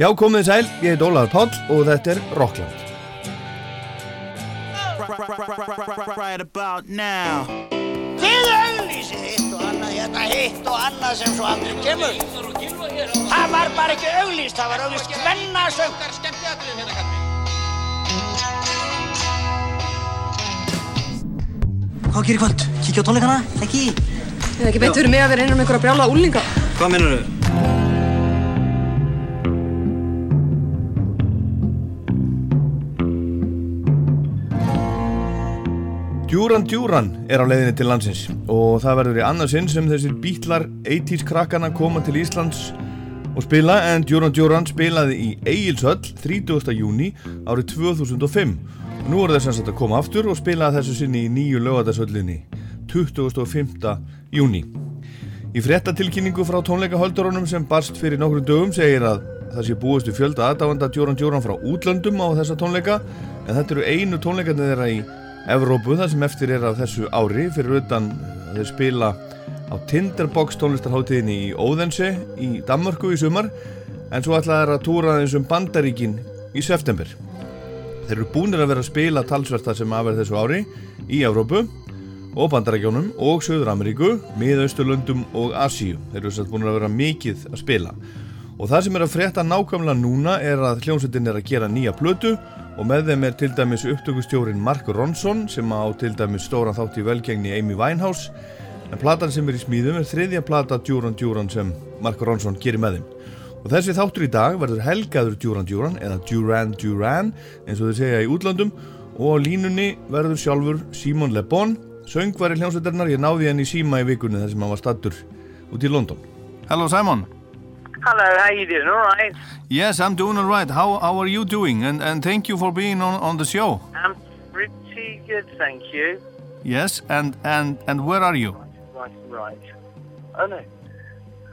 Já, komið sæl, ég heit Ólaður Páll og þetta er Rockland. Right about now Þið auglýsið hitt og annað hérna, hitt og annað sem svo aldrei kemur. Það var bara ekki auglýst, það var auglýst hvennasöng. Hvað gerir kvöld? Kíkja á tónleikana? Ekki? Það er ekki beint fyrir mig að vera inn um einhverja brjála úlinga. Hvað mennur þau? Djúran Djúran er á leiðinni til landsins og það verður í annarsinn sem þessir bítlar 80's krakkana koma til Íslands og spila en Djúran Djúran spilaði í Egilshöll 30. júni árið 2005 og nú er þess að koma aftur og spila þessu sinni í nýju lögadagshöllinni 25. júni Í frettatilkynningu frá tónleikahöldurunum sem barst fyrir nokkrum dögum segir að það sé búist við fjölda aðdáðanda Djúran Djúran frá útlöndum á þessa tónleika en þetta eru einu tónleikarnir þeirra í Evrópu þar sem eftir er af þessu ári fyrir utan að þeir spila á Tinderbox tónlistarháttíðinni í Óðense í Danmörku í sumar en svo ætlaði þeir að túra þessum bandaríkin í september. Þeir eru búinir að vera að spila talsverta sem afverð þessu ári í Evrópu og bandarækjónum og Söður Ameríku, Miðausturlöndum og Asíu. Þeir eru svolítið búin að vera mikið að spila. Og það sem er að frétta nákvæmlega núna er að hljómsveitin er að gera nýja plötu og með þeim er til dæmis upptökustjórin Mark Ronson sem á til dæmis stóran þátt í velgengni Amy Winehouse en platan sem er í smíðum er þriðja plata Duran Duran sem Mark Ronson gerir með þeim. Og þessi þáttur í dag verður helgaður Duran Duran eða Duran Duran eins og þau segja í útlandum og á línunni verður sjálfur Simon Le Bon söngvari hljómsveitarnar, ég náði henni í síma í vikunni þar sem hann var stattur út í London. Hello Simon. Hello, how you doing? All right. Yes, I'm doing all right. How, how are you doing? And, and thank you for being on, on the show. I'm pretty good, thank you. Yes, and, and, and where are you? Right, right. Oh no.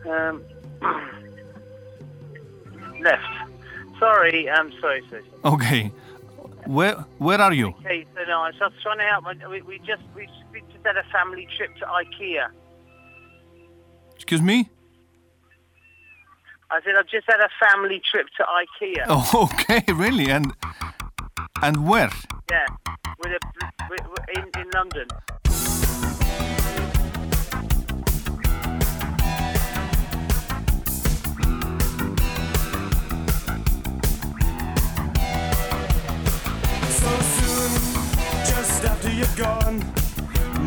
Um, left. Sorry, I'm sorry, sorry. Okay. Where, where are you? Okay, so no, I was just trying to help. We, we just we, we just had a family trip to IKEA. Excuse me? I said I've just had a family trip to IKEA. Oh, okay, really? And, and where? Yeah, with a, with, with- in, in London. So soon, just after you're gone,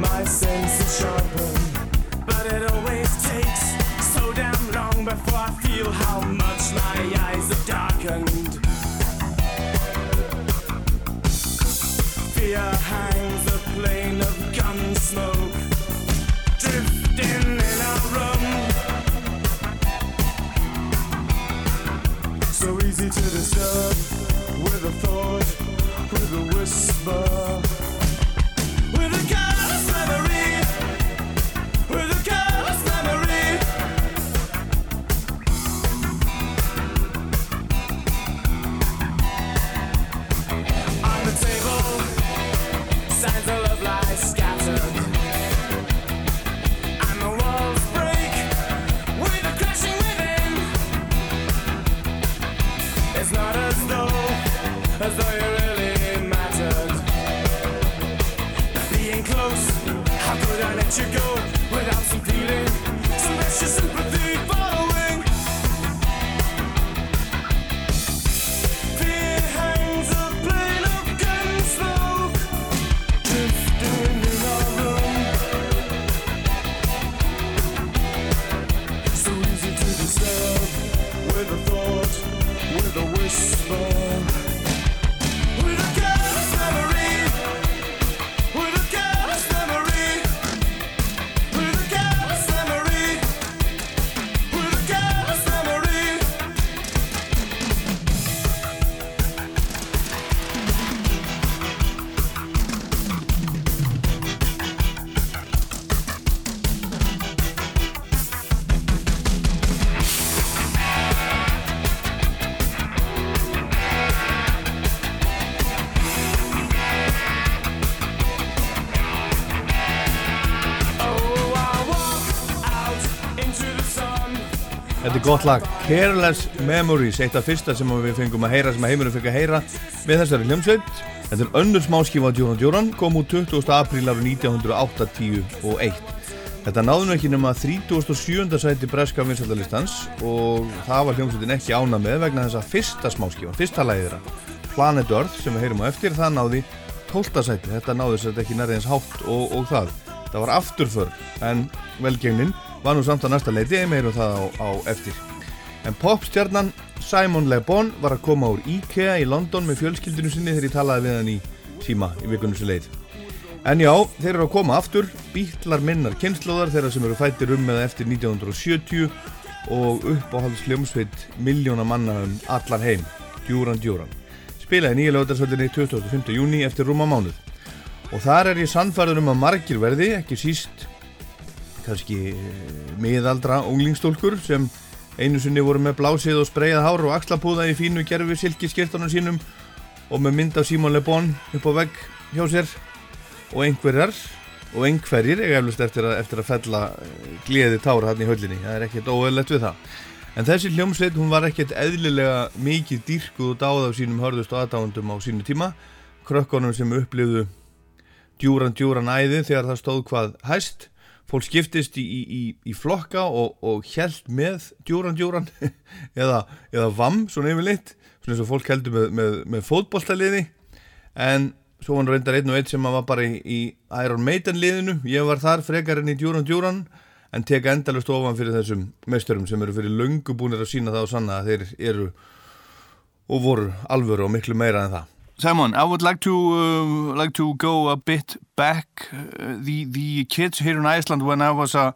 my senses sharpen. But it always takes so damn long before I feel how much my eyes have darkened. Fear hangs a plane of gun smoke, drifting in our room. So easy to disturb with a thought, with a whisper, with a careless you go. Þetta er gott lag Careless Memories, eitt af fyrsta sem við fengum að heyra sem að heimurum fengið að heyra með þessari hljómsveit. Þetta er önnur smáskífa Djóran Djóran, kom út 20. apríl árið 1981 og 1. Þetta náðum ekki nema 37. sæti breska vinsaldalistans og það var hljómsveitin ekki ána með vegna þess að fyrsta smáskífa, fyrsta lagið þeirra, Planet Earth sem við heyrum á eftir, það náði 12. sæti. Þetta náði sér ekki nærið eins hátt og, og það. Það var afturför en velgengnin var nú samt að næsta leiti, meirum það á, á eftir. En popstjarnan Simon Le Bon var að koma úr IKEA í London með fjölskyldinu sinni þegar ég talaði við hann í síma í vikunum sem leið. En já, þeir eru að koma aftur, bítlar minnar kynnslóðar þeirra sem eru fættir um eða eftir 1970 og uppáhalds hljómsveit miljóna manna um allar heim, Djúran Djúran. Spilaði nýja lögdagsvöldinni 25. júni eftir rúma mánuð. Og þar er ég sannfærður um að margir verði, ekki síst kannski eh, miðaldra unglingstólkur sem einu sinni voru með blásið og spreyjað hár og axlapúða í fínu gerfi silki skirtunum sínum og með mynd af Simon Le Bon upp á vegg hjá sér. Og einhverjar og einhverjir eiga eflust eftir að, eftir að fella eh, gleði tára hann í höllinni. Það er ekkert óeðlegt við það. En þessi hljómsveit hún var ekkert eðlilega mikið dýrkuð og dáð af sínum hörðust og aðdáðundum á sínu tíma. Krökkunum sem upplifðu djúran djúran æði þegar það stóð hvað hæst fólk skiptist í, í, í flokka og, og held með djúran djúran eða, eða vam svona yfirleitt svona eins og fólk heldur með, með, með fótbolltaliði en svo var hann reyndar einn og einn sem var bara í, í Iron Maiden liðinu. Ég var þar frekar enn í djúran djúran en teka endalust ofan fyrir þessum meisturum sem eru fyrir löngu búinir að sína það og sanna að þeir eru og voru alvöru og miklu meira en það Simon, I would like to uh, like to go a bit back. Uh, the the kids here in Iceland when I was a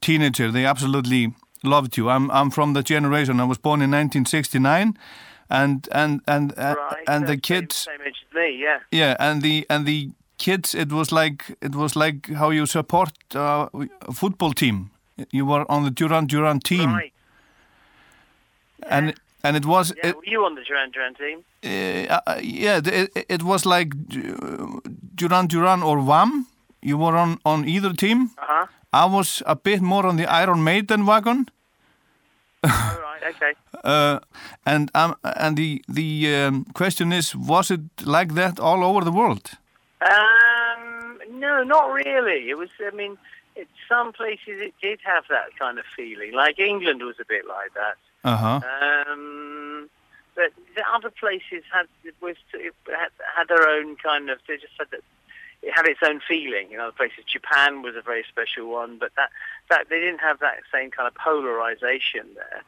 teenager, they absolutely loved you. I'm I'm from the generation. I was born in 1969, and and and uh, Right. and the same- kids, Same age as me, yeah. yeah, and the and the kids. It was like it was like how you support uh, a football team. You were on the Duran Duran team, Right. and and it was Yeah, it, were you on the Duran Duran team? uh, uh, yeah, it, it was like uh, Duran Duran or Wham. You were on, on either team. Uh-huh. I was a bit more on the Iron Maiden wagon. All right, okay. Uh, and um, and the the um, question is, was it like that all over the world? Um, no, not really. It was, I mean, it, some places it did have that kind of feeling. Like England was a bit like that. Uh huh. Um, but the other places had it was it had, had their own kind of. They just said that. It had its own feeling. In other places, Japan was a very special one, but that that they didn't have that same kind of polarization there.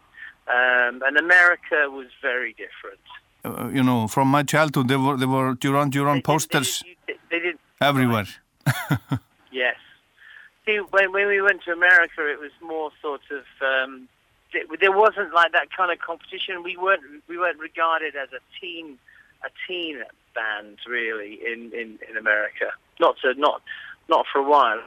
Um, and America was very different. Uh, you know, from my childhood, there were there were Duran Duran posters They, didn't- they didn't. everywhere. Yes. See, when, when we went to America, it was more sort of um, there wasn't like that kind of competition. We weren't we weren't regarded as a teen a teen band really in, in, in America. Not to not not for a while.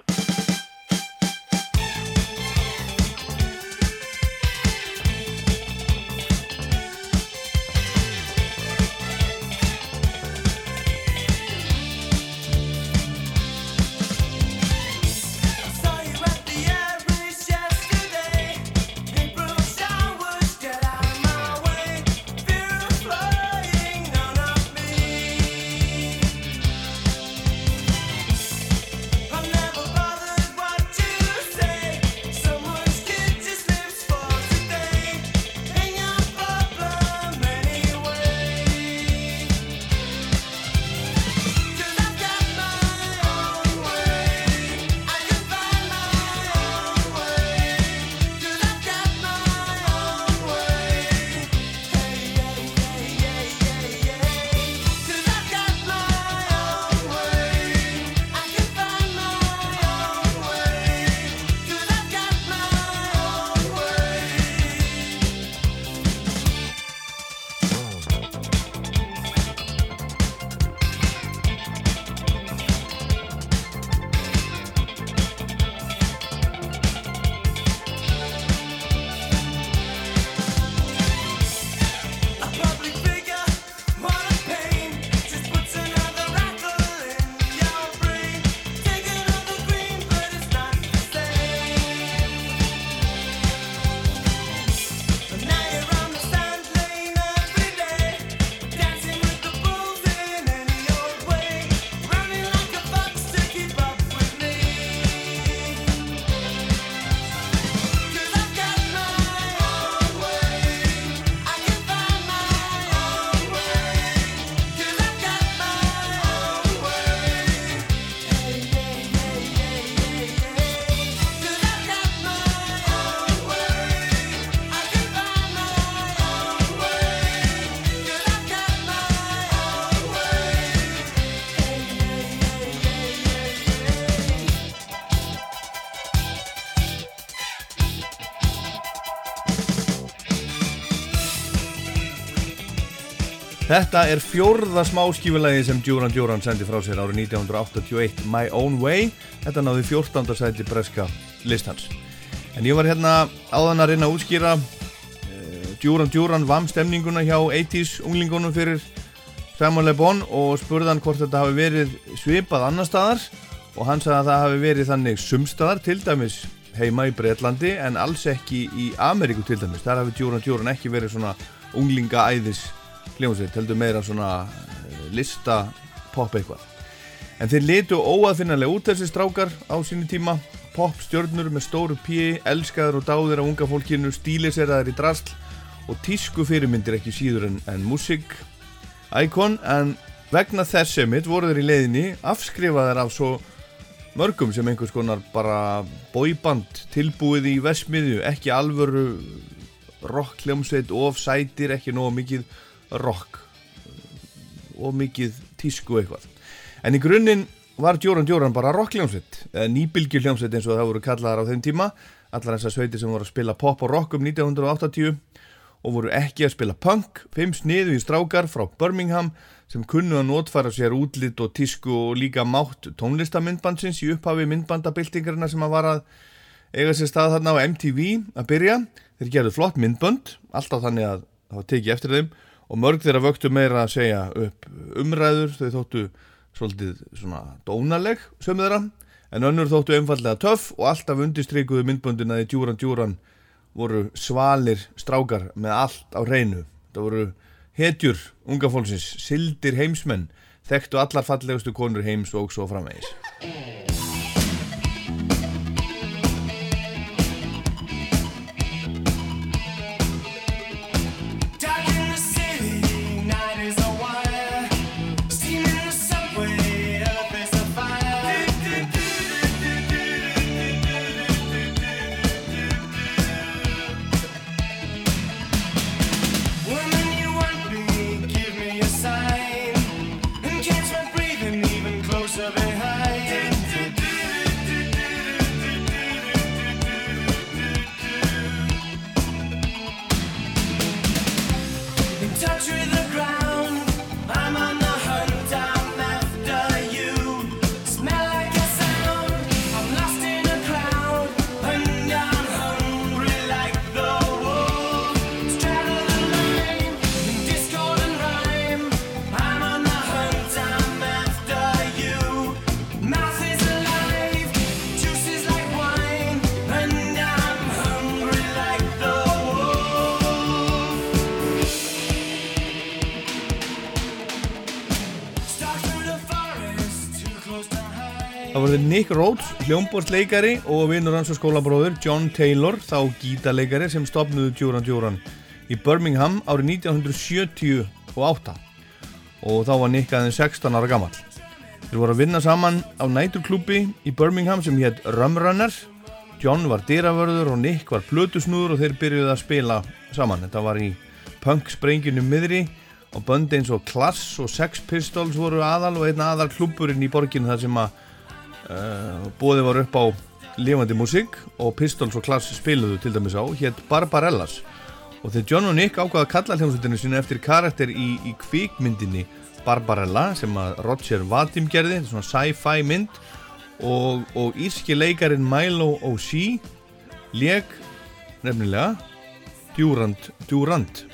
Þetta er fjórða smáskífulegi sem Duran Duran sendi frá sér árið 1981 My Own Way. Þetta náði 14. sæti breska listans. En ég var hérna áðan að reyna að útskýra uh, Duran Duran vam stemninguna hjá 80s unglingunum fyrir Simon Le Bon og spurðan hvort þetta hafi verið svipað annar staðar. Og hann sagði að það hafi verið þannig sumstaðar til dæmis heima í Breitlandi en alls ekki í Ameríku til dæmis. Þar hafi Duran Duran ekki verið svona unglingaæðis hljómsveit, heldur meira svona uh, lista pop eitthvað. En þeir litu óaðfinnarlega út þessi strákar á sínu tíma. Pop stjörnur með stóru pí elskaður og dáðir af unga fólkinu stíliseraðir í drasl og tísku fyrirmyndir ekki síður en, en músík íkon. En vegna þess sem mitt voru þeir í leiðinni afskrifaðir af svo mörgum sem einhvers konar bara bóiband tilbúið í vesmiðju ekki alvöru rock hljómsveit of sætir ekki nógu mikið rock og mikið tísku eitthvað. En í grunninn var Djóran Djóran bara rock hljómsveit eða nýbylgjur hljómsveit eins og það voru kallaðar á þeim tíma. Allar þessar sveitir sem voru að spila pop og rock um 1980 og voru ekki að spila punk fimm sniðu í strákar frá Birmingham sem kunnu að notfæra sér útlitt og tísku og líka mátt tónlistamindbandsins í upphafi myndbandabildingarna sem að var að eiga sér stað þarna á MTV að byrja. Þeir gerðu flott myndbönd alltaf þannig að það var tekið eftir þeim og mörg þeirra vöktu meira að segja upp umræður, þau þóttu svolítið svona dónaleg sömu þeirra, en önnur þóttu einfallega töff og alltaf undistrikuðu myndböndin að í djúran djúran voru svalir strákar með allt á hreinu. Það voru hetjur unga fólksins, sildir heimsmenn þekktu allar fallegustu konur heims og svo framvegis Nick Rhodes, hljómborðsleikari og vinnur hans og skólabróður John Taylor, þá gítarleikari sem stopnuðu Djúran Djúran í Birmingham árið 1978 og þá var Nick aðeins 16 ára gammal. Þeir voru að vinna saman á næturklúpi í Birmingham sem hétt Rumrunner. John var dýravörður og Nick var plötusnúður og þeir byrjuði að spila saman. Þetta var í punk sprenginu miðri og böndi eins og Klass og Sex Pistols voru aðal og einn aðal klúpurinn í borginu þar sem að uh, bóði var upp á lifandi músík og Pistols og Klass spiluðu til dæmis á hétt Barbarellas. Og þegar John og Nick ákvaða að kalla hljómsveitinu sína eftir karakter í, í kvikmyndinni Barbarella sem að Roger Vadim gerði, svona sci-fi mynd. Og, og írski leikarin Milo O'Shea leg nefnilega Durand Durand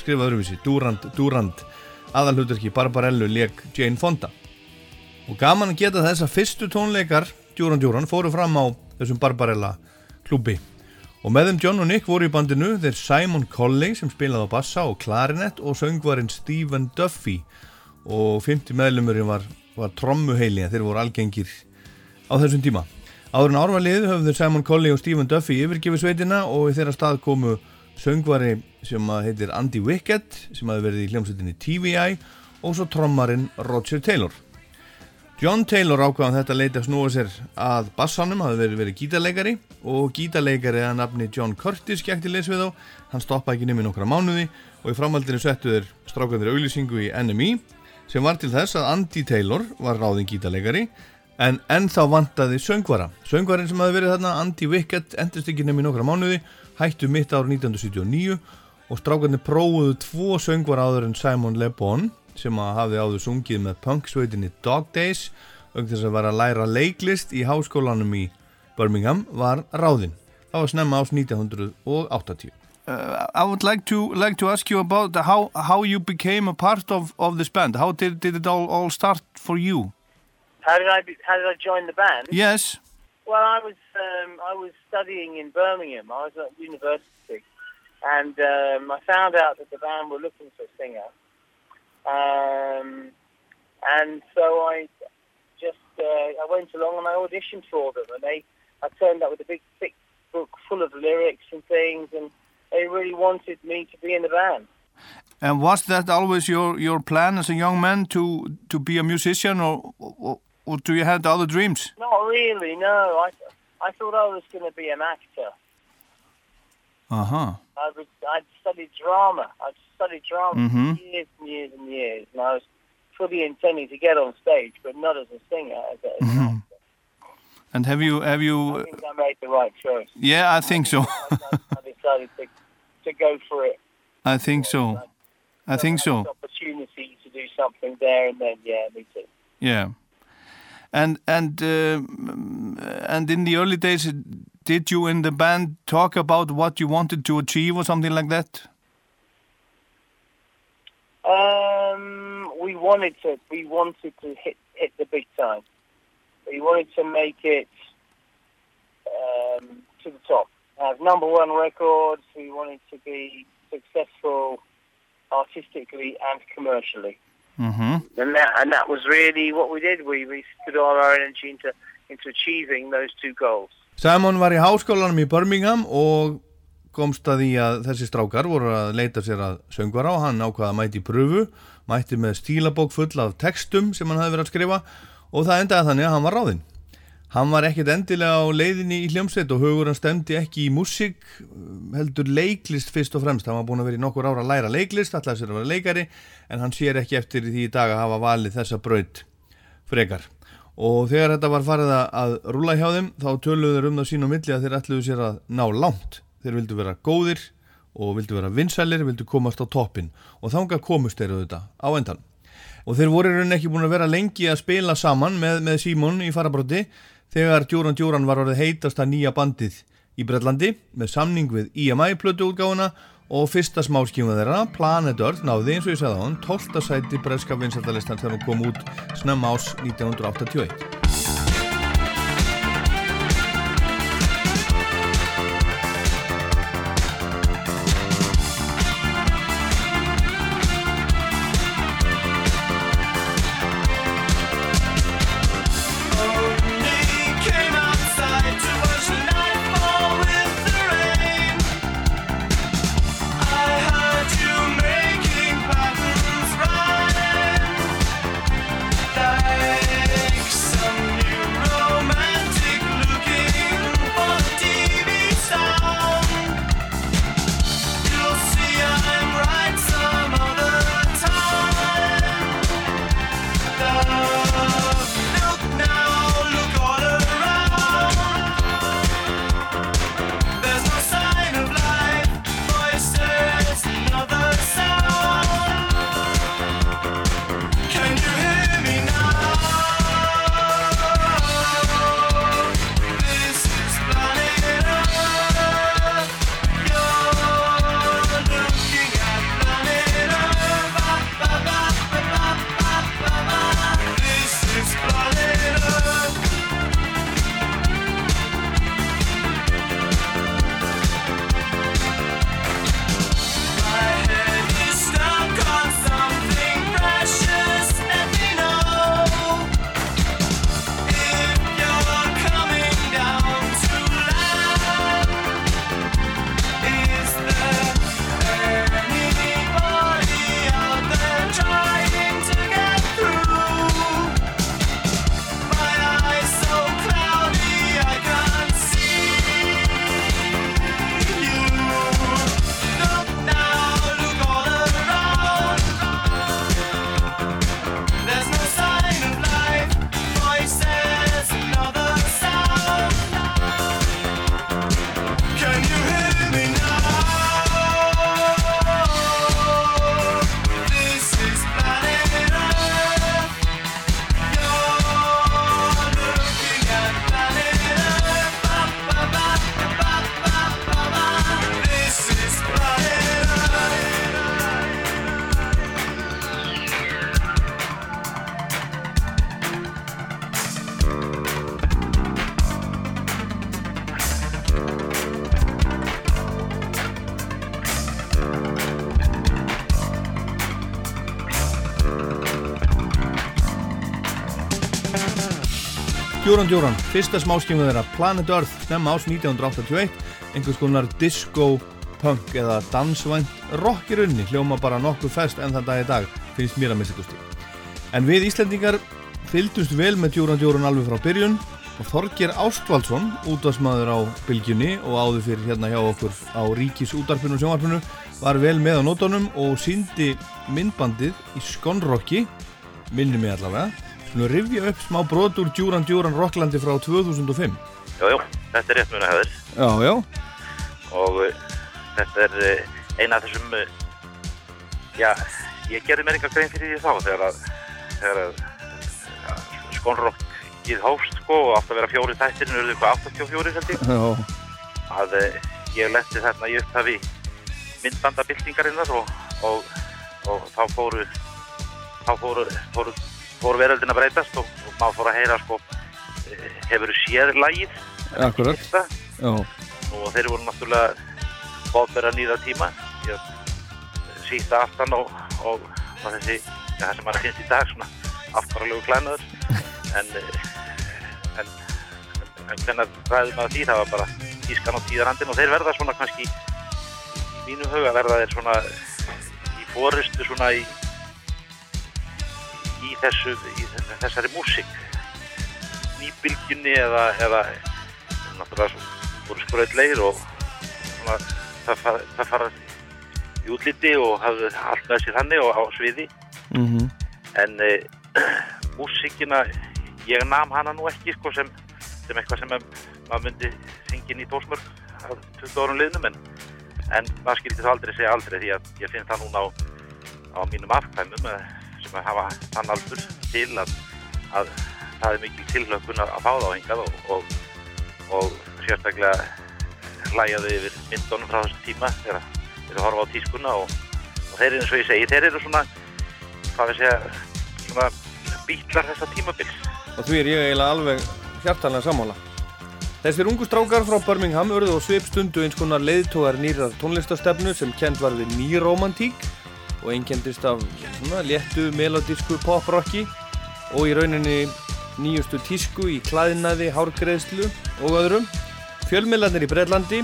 skrifa öðruvísi, Durand Durand aðalhuturki Barbarellu leg Jane Fonda og gaman að geta þess að fyrstu tónleikar Duran Duran fóru fram á þessum Barbarella klúbi og með þeim John og Nick voru í bandinu þeir Simon Colley sem spilaði á bassa og klarinett og söngvarinn Stephen Duffy. Og 50 meðlumurinn var, var trommuheili þeir voru algengir á þessum tíma. Áður en árvalið höfðu Simon Colley og Stephen Duffy yfirgefið sveitina og í þeirra stað komu söngvari sem heitir Andy Wickett sem hafi verið í hljómsveitinni TVI og svo trommarinn Roger Taylor John Taylor ákvaðan þetta leiti að snúa sér að bassanum, hafi verið verið gítarleikari og gítarleikari að nafni John Curtis gekk til leys við þá, hann stoppaði ekki nefnir nokkra mánuði og í framhaldinu settu þeir strákandir auðlýsingu í NME sem var til þess að Andy Taylor var ráðin gítarleikari en ennþá vantaði söngvara. Söngvarin sem hafi verið þarna, Andy Wickett, endurst ekki nefnir nokkra mánuði, hættu mitt ár 1979 og strákarnir prófuðu tvo söngvar áður en Simon Le Bon sem að hafði áður sungið með punksveitinni Dog Days auk þess að vera að læra leiklist í háskólanum í Birmingham var ráðinn. Það var snemma ás 1980. Uh, I would like to like to ask you about the, how how you became a part of of this band. How did did it all all start for you? How did I be, how did I join the band? Yes. Well, I was um, I was studying in Birmingham. I was at university, and um, I found out that the band were looking for a singer. Um, and so I just uh, I went along and I auditioned for them, and they I turned up with a big thick book full of lyrics and things, and they really wanted me to be in the band. And was that always your your plan as a young man to to be a musician, or or, or do you have other dreams? Not really, no. I I thought I was going to be an actor. Uh huh. I was, I'd studied drama. I'd studied drama Mhm. years and years and years, and I was fully intending to get on stage, but not as a singer. As a, an actor. And have you have I you? think I made the right choice. Yeah, I think so. I decided to to go for it. I think so. I think so. opportunity to do something there, and then yeah, me too. Yeah. And and um, and in the early days, did you in the band talk about what you wanted to achieve or something like that? Um, we wanted to we wanted to hit hit the big time. We wanted to make it um, to the top, have number one records. We wanted to be successful artistically and commercially, Mm-hmm. and that and that was really what we did. We we put all our energy into into achieving those two goals. Simon var í háskólanum í Birmingham og komst að því að þessi strákar voru að leita sér að söngvara og hann ákvaða að mæti í pröfu, mætti með stílabók full af textum sem hann hafði verið að skrifa og það endaði þannig að hann var ráðinn. Hann var ekkert endilega á leiðinni í hljómsveit og hugur hann stemdi ekki í músík, heldur leiklist fyrst og fremst. Hann var búin að vera í nokkur ára að læra leiklist, ætlaði sér að vera leikari en hann sér ekki eftir því í dag að hafa valið þessa braut frekar. Og þegar þetta var farið að- rúla hjá þeim þá töluðu þeir um það sín og milli að þeir ætluðu sér að ná langt. Þeir vildu vera góðir og vildu vera vinsælir, vildu komast á toppin og þangað komust þeir auðvitað á endan. Og þeir voru rauninni ekki búin að vera lengi að spila saman með, með Simon í farabróti þegar Djóran Djóran var orðið heitasta nýja bandið í Brellandi með samning við EMI plötu útgáfuna og fyrsta smáskíma þeirra, Planet Earth, náði eins og ég sagði á hann 12. sæti breska vinsættalistan þegar hún kom út snemma ás 1981. Duran Duran, fyrsta smáskjum þeirra Planet Earth, snemma ás 1981 einhvers konar disco punk eða dansvænt rock í rauninni, hljóma bara nokkuð fest en það dag í dag, finnst mér að mista gusti en við Íslendingar fylgdumst vel með Duran Duran alveg frá byrjun og Þorgir Ástvaldsson útvarsmaður á bylgjunni og áður fyrir hérna hjá okkur á Ríkis útarpinu og sjónvarpinu var vel með á nótunum og síndi myndbandið í Skonrocki minni mig allavega Skulum rifja upp smá brot úr Djúran Djúran Rocklandi frá 2005. Jú, jú, þetta er rétt muna hefur. Já, já. Og uh, þetta er uh, eina af þessum, uh, já, ég gerði mér enga grein fyrir því þá þegar að, þegar að ja, skonrokkið hófst sko og átt að vera fjóri þættir, nú eru þau hvað 84 held ég. Já. Að ég lendi þarna í upphafi myndbandabildingarinnar og, og, og þá fóru, þá fóru, fóru fór veröldin að breytast og, og maður fór að heyra sko hefur séð Já. og þeir voru náttúrulega bóðverða nýða tíma síta aftan og, og, og þessi ja, það sem maður finnst í dag svona afkvaralegu klænaður en en, en hvernig ræðum maður því? Það var bara tískan á tíðarhandin og þeir verða svona kannski í mínu huga verða þeir svona í fórustu svona í í, þessu, í þessari músík nýbylginni eða, eða náttúrulega voru skröðleir og svona, það, far, það fara í útliti og hafði allt með sér þannig og á sviði mm -hmm. en e, músíkina ég nam hana nú ekki sko, sem, sem eitthvað sem maður myndi syngin í tósmörg á 20 árum liðnum en, en maður skilti það aldrei segja aldrei því að ég finn það núna á, á mínum afkvæmum sem að hafa þann aldur til að, að það er mikil tilhlökkun að fá þá hengað og, og, og sérstaklega hlæjaðu yfir myndunum frá þessu tíma þegar þeir horfa á tískuna og, og þeir eru eins og ég segi, þeir eru svona hvað við segja svona bítlar þessa tímabils. Og því er ég eiginlega alveg hjartalega sammála. Þessir ungu strákar frá Birmingham örðu á svipstundu eins konar leiðtógar nýrar tónlistastefnu sem kent var við nýromantík og einkendist af svona léttu melodísku poprocki og í rauninni nýjustu tísku í klæðinaði, hárgreðslu og öðrum. Fjölmiðlarnir í Breitlandi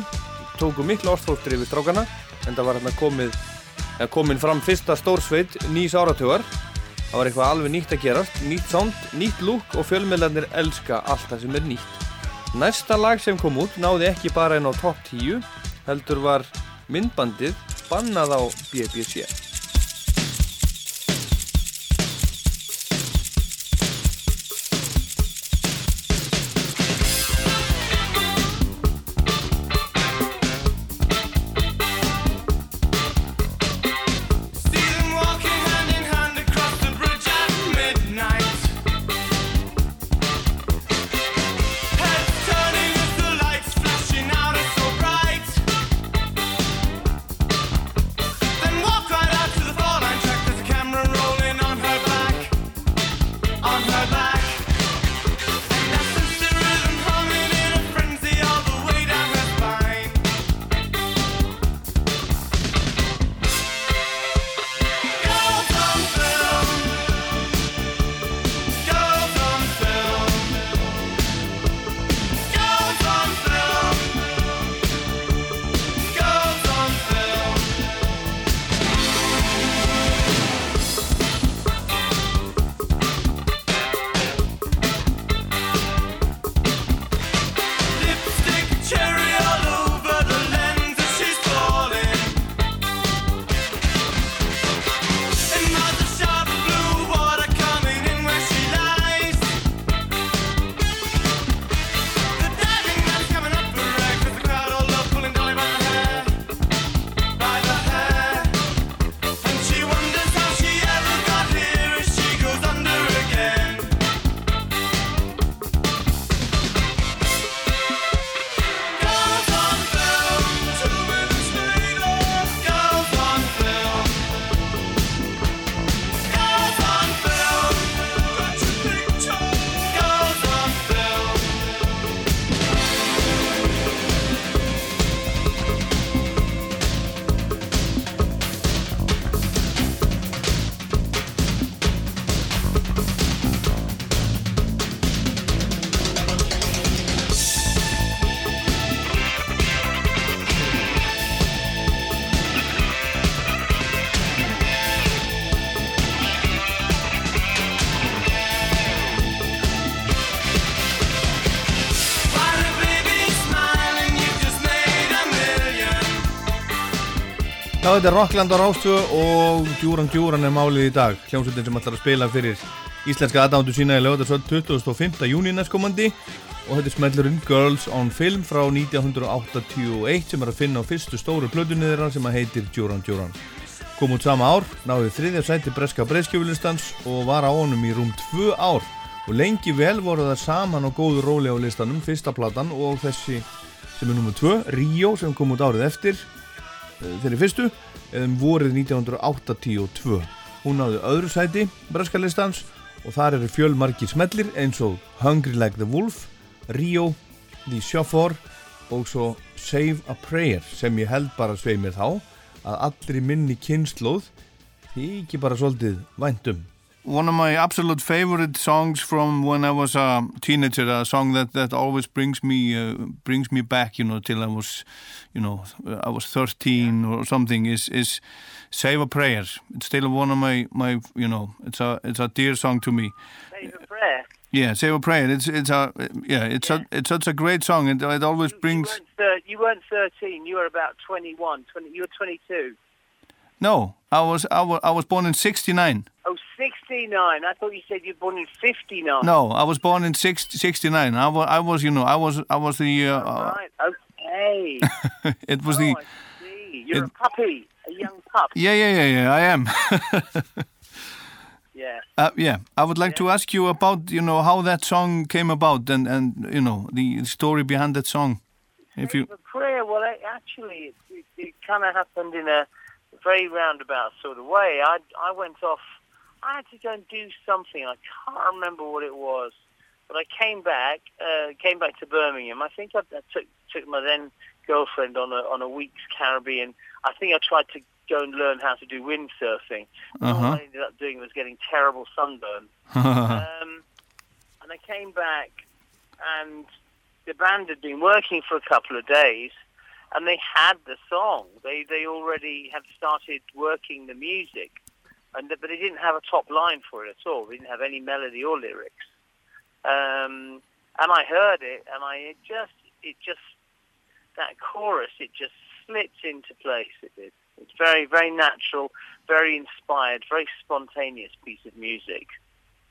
tóku miklu ástfólktur yfir strákana en það var hérna komið, komin fram fyrsta stórsveit nýs áratögar. Það var eitthvað alveg nýtt að gerast, nýtt sound, nýtt look og fjölmiðlarnir elska allt það sem er nýtt. Næsta lag sem kom út náði ekki bara einn á top 10, heldur var myndbandið bannað á BBC. Þetta er Rockland á Rástu og Djúran Djúran er málið í dag. Hljómsveitin sem ætlar að spila fyrir íslenska aðdándu sína í lögadagsvöld 25. júni næstkomandi og þetta er smellurinn Girls on Film frá 1981 sem er að finna á fyrstu stóru plötunni þeirra sem að heitir Djúran Djúran. Kom út sama ár, náði þriðja sæti breska breyskjöfulistans og var á honum í rúm 2 ár og lengi vel voru það saman og góðu róli á listanum, fyrsta platan og þessi sem er nummið 2, Rio sem kom út árið eftir Eh, þeirri fyrstu eða um vorið 1982 hún náði öðru sæti braskalistans og þar eru fjölmarki smellir eins og Hungry Like the Wolf Rio, The Chauffeur og svo Save a Prayer sem ég held bara sveið mér þá að allir minni kynnslóð þykir bara svolítið væntum one of my absolute favorite songs from when I was a teenager, a song that, that always brings me uh, brings me back, you know, till I was, you know, I was 13 or something. Is is "Save a Prayer"? It's still one of my my, you know, it's a it's a dear song to me. Save a prayer. Yeah, "Save a Prayer." It's it's a yeah, it's yeah. a it's such a great song. It it always you, brings. You weren't, you weren't 13. You were about 21. 20, you were 22. No, I was I was I was born in '69. Oh, 69. I thought you said you were born in 59. No, I was born in 60, 69. I was, I was, you know, I was, I was the. Uh, oh, right. Okay. it was oh, the. You're it, a puppy, a young pup. Yeah, yeah, yeah, yeah. I am. yeah. Uh, yeah. I would like yeah. to ask you about, you know, how that song came about and and you know the story behind that song. If you. The prayer. Well, it, actually, it, it, it kind of happened in a very roundabout sort of way. I I went off I had to go and do something. I can't remember what it was, but I came back, uh, came back to Birmingham. I think I, I took took my then girlfriend on a on a week's Caribbean. I think I tried to go and learn how to do windsurfing. Uh-huh. All I ended up doing was getting terrible sunburn. um, and I came back, and the band had been working for a couple of days, and they had the song. They they already had started working the music and but they didn't have a top line for it at all. They didn't have any melody or lyrics. Um, and I heard it, and I it just it just that chorus it just slipped into place. It did. It's very very natural, very inspired, very spontaneous piece of music.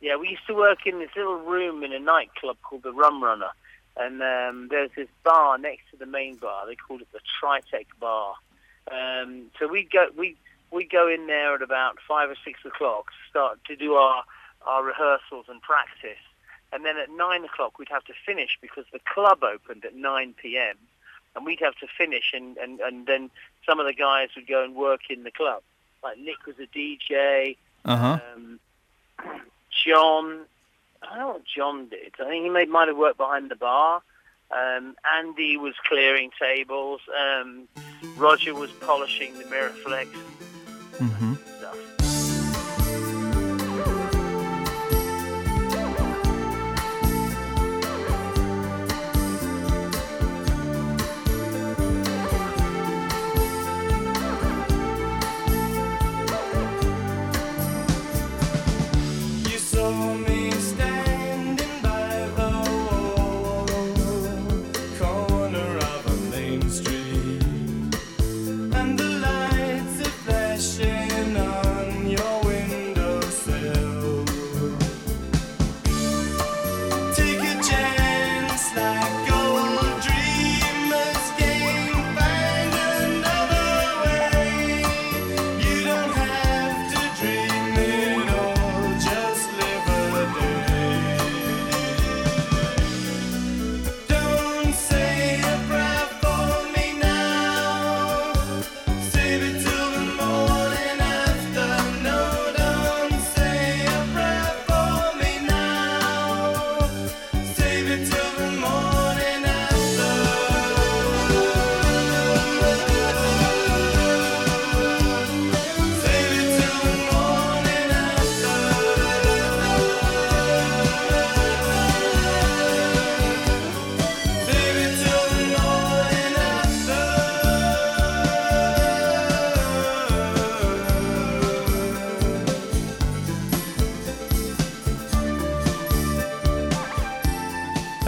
Yeah, we used to work in this little room in a nightclub called the Rum Runner, and um, there's this bar next to the main bar. They called it the Tritech Bar. Um, so we go we we go in there at about five or six o'clock, start to do our our rehearsals and practice, and then at nine o'clock we'd have to finish because the club opened at nine p.m. and we'd have to finish, and and and then some of the guys would go and work in the club. Like Nick was a DJ. Uh-huh. Um, John, I don't know what John did. I think he made, might have worked behind the bar. Um, Andy was clearing tables. Um, Roger was polishing the Miraflex. Mm-hmm.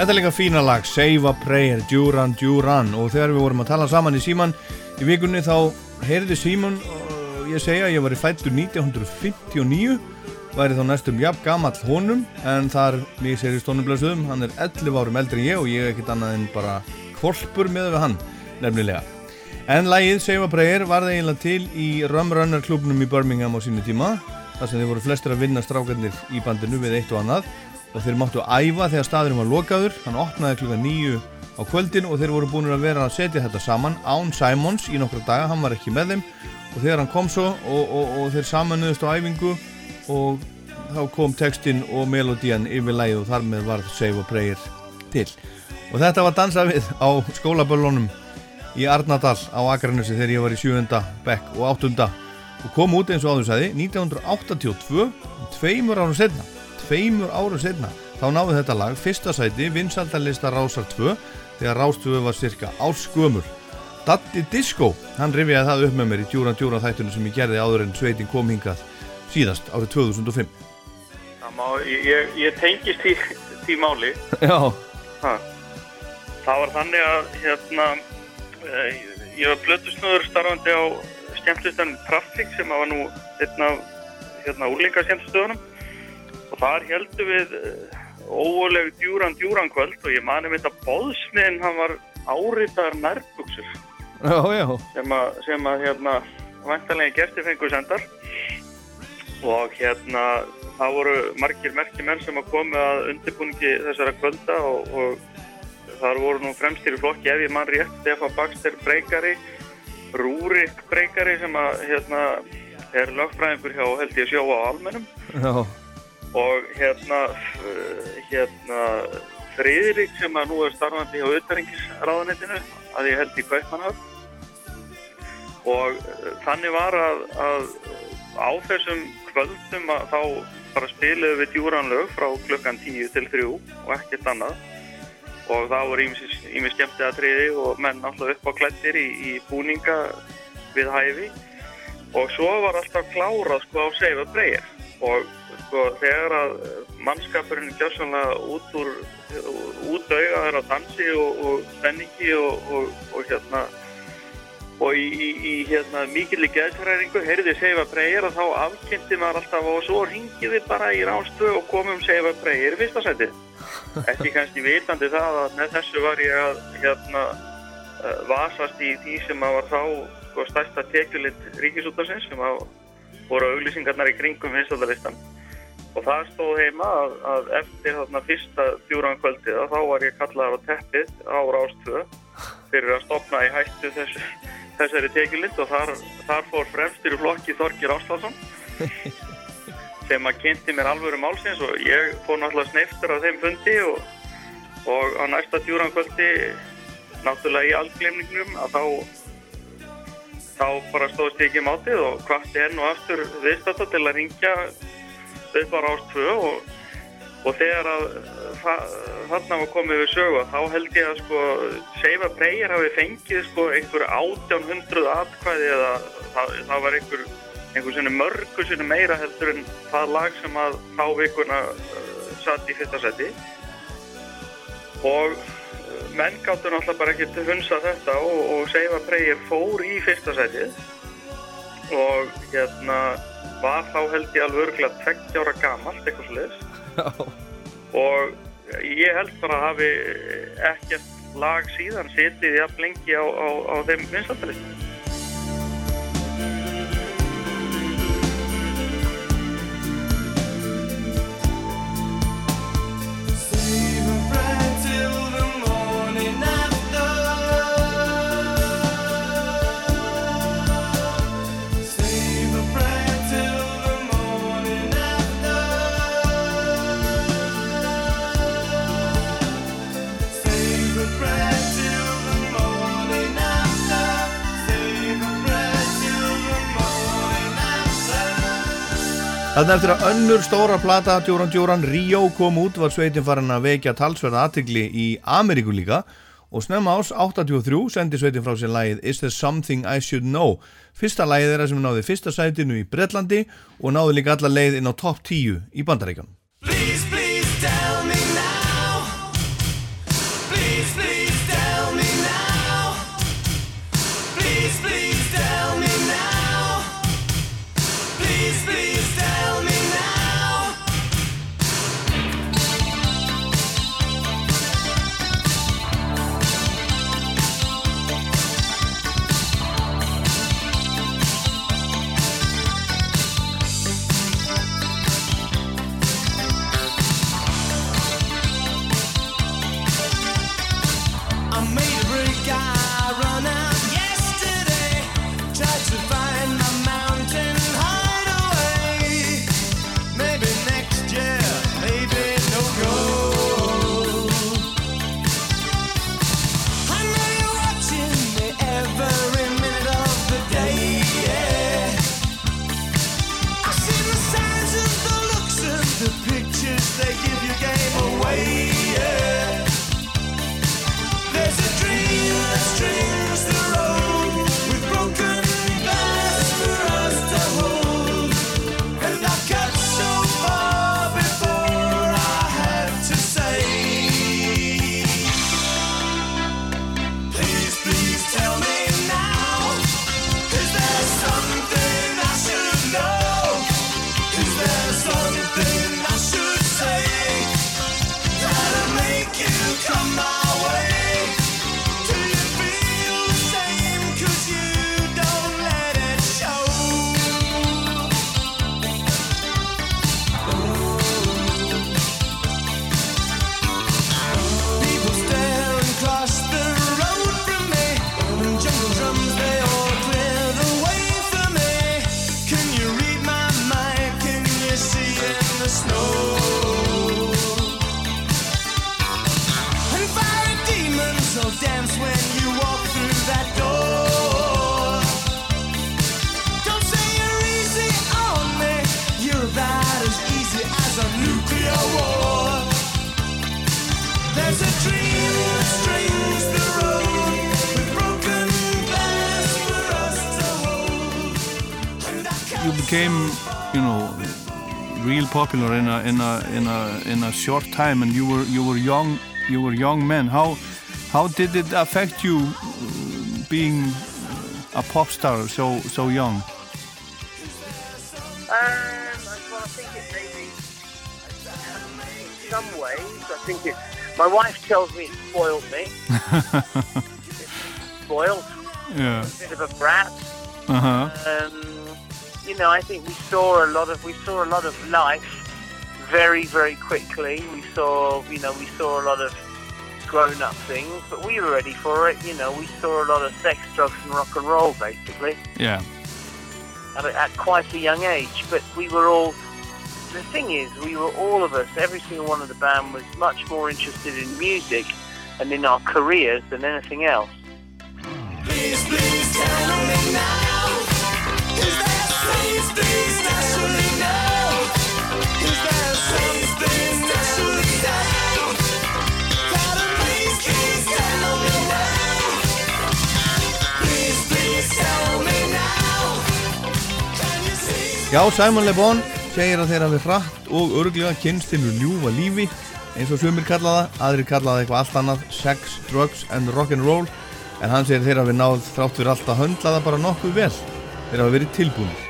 Þetta er líka fína lag, Save a Prayer, Duran Duran. Og þegar við vorum að tala saman í síman í vikunni þá heyrði Símon uh, ég segja að ég var í fættur 1959 væri þá næstum jafn gamall honum en þar lýsir í stónublöðsum hann er 11 árum eldri en ég og ég er ekkit annað en bara kvolpur með við hann nefnilega. En lægið Save a Prayer var það eiginlega til í Rum Runner klubnum í Birmingham á sínu tíma þar sem þeir voru flestir að vinna strákarnir í bandinu við eitt og annað og þeir máttu æfa þegar staðurinn var lokaður hann opnaði klukka nýju á kvöldin og þeir voru búin að vera að setja þetta saman Án Simons í nokkra daga, hann var ekki með þeim og þegar hann kom svo og, og, og þeir samanuðist á æfingu og þá kom textin og melodían yfir læð og þar með var Save a Prayer til og þetta var dansað við á skólaböllunum í Arnadal á Akranessi þegar ég var í 7. bekk og 8. og kom út eins og áður sæði 1982, tveimur árum setna tveimur árum setna þá náði þetta lag fyrsta sæti vinsaldalista Rásar 2 þegar Rástöfu var cirka árskumur. Datti Disco, hann rifjaði það upp með mér í djúran djúran þættunum sem ég gerði áður en sveitin kom hingað síðast árið 2005. Má, ég, ég tengist því, því máli. Já. Ha. Það var þannig að hérna, eh, ég var blötusnöður starfandi á skemmtlistan Traffic sem var nú einn af hérna, úrlinga skemmtistöðunum og þar heldum við eh, óvolegu djúran djúran kvöld og ég mani mitt að bóðsmiðin hann var áritaðar nærbuksur sem að, sem að hérna vantanlega gerti fengu sendar. Og hérna það voru margir merkir menn sem að komi að undirbúningi þessara kvölda og, og þar voru nú fremstir í flokki ef ég mann rétt Stefan Baxter breykari Rúrik breykari sem að hérna er lögfræðingur hjá held ég sjó á almennum. Já. Og hérna hérna Friðrik sem að nú er starfandi hjá auðværingisráðanettinu að ég held í Kaupmannhöfn og eh, þannig var að, að á þessum kvöldum að þá bara spiluðu við djúranlög frá klukkan 10 til 3 og ekkert annað. Og það voru ími skemmti að triði og menn alltaf upp á klættir í, í búninga við hæfi. Og svo var alltaf klárað sko á seifa breyir og sko þegar að mannskapurinn gjásanlega út úr út auða þeirra dansi og, og spenningi og, og, og hérna og í, í, í hérna mikilvæg geðsræringu heyrði seifa breyir og þá afkynnti maður alltaf og svo ringiði bara í rástöð og komum seifa breyir í fyrsta seti ekki kannski vitandi það að með þessu var ég að hérna uh, vasast í því sem að var þá sko, stærsta tekjulitt ríkisútarsins sem að voru auglýsingarnar í kringum vinstaldalistan og það stóð heima að, að eftir þarna fyrsta djúrankvöldið að þá var ég kallaður á teppið á rástöð fyrir að stopna í hættu þessu, þessari tekjulind og þar, þar fór fremstur í flokki Þorgir Áslásson sem að kynnti mér alvöru málsins og ég fór náttúrulega sneiftur af þeim fundi og, og á næsta djúrankvöldi náttúrulega í alglemningnum að þá þá bara stóðst ég ekki mátið og hvati enn og aftur viðstata til að ringja upp á Rás 2 og, og þegar að þarna var komið við sögu þá held ég að sko Seifa Breyer hafi fengið sko einhver 1800 atkvæði eða það, það var einhver einhver svona mörgu svona meira heldur en það lag sem að þá vikuna uh, satt í fyrsta seti. Og uh, menn gáttu náttúrulega bara ekki hunsa þetta og, og Seifa Breyer fór í fyrsta setið. Og hérna var þá held ég alveg örgulega 20 ára gamalt eitthvað sluðis og ég held bara að hafi ekkert lag síðan setið jafn lengi á, á, á þeim vinstaldalistum Þannig eftir að önnur stóra plata Djóran Djóran Ríó kom út var sveitin farin að vekja talsverða aðtegli í Ameríku líka. Og snemma ás 83 sendi sveitin frá sér lægið Is There Something I Should Know? Fyrsta lægið þeirra sem náði fyrsta sætinu í Breitlandi og náði líka alla leið inn á topp 10 í Bandaríkan popular in a in a in a in a short time, and you were you were young you were young men. How how did it affect you uh, being a pop star so so young? Um, well, I think it maybe, in some ways, I think it, my wife tells me it spoiled me. spoiled. Yeah. A bit of a brat. Uh huh. You know, I think we saw a lot of, we saw a lot of life very, very quickly. We saw, you know, we saw a lot of grown-up things, but we were ready for it. You know, we saw a lot of sex, drugs, and rock and roll, basically Yeah. at, at quite a young age. But we were all. The thing is, we were all of us. Every single one of the band was much more interested in music and in our careers than anything else. Please, please Já, Simon Le Bon segir að þeir hafi hratt og örglega kynst til ljúfa lífi eins og sumir kalla það, aðrir kalla það eitthvað allt annað sex, drugs and rock'n'roll en hann segir þeir hafi náð þrátt fyrir allt að höndla það bara nokkuð vel. Þeir hafi verið tilbúinir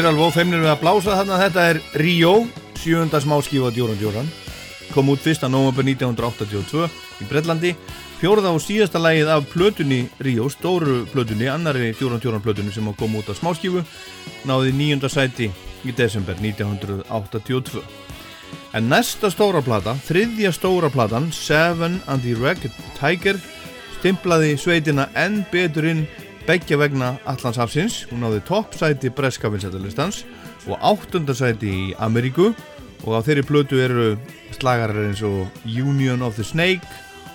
Eru alveg ófeimnir við að blása þarna. Þetta er Rio, sjönda smáskífa Djóran Djóran Kom út 1. november 1982 í Breitlandi Fjórða og síðasta lagið af plötunni Rio, stóru plötunni, annari Djóran Djóran plötunni sem kom út af smáskífu náði nýjunda sæti í desember 1982 En næsta stóra plata, þriðja stóra platan Seven and the Ragged Tiger stimplaði sveitina enn betur inn beggja vegna Allandshafsins. Hún náði toppsæti breska vinsættalistans og áttundarsæti í Ameríku og á þeirri plötu eru slagarar eins og Union of the Snake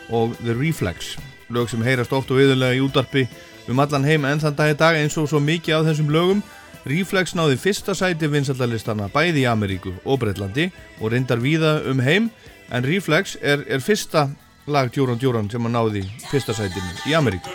og The Reflex. Lög sem heyrast oft og viðurlega í útarpi um allan heim enn þann dag í dag eins og svo mikið af þessum lögum. Reflex náði fyrsta sæti vinsættalistana bæði í Ameríku og Breitlandi og reyndar víða um heim en Reflex er, er fyrsta lag Djóran Djóran sem að náði fyrsta sætinu í Ameríku.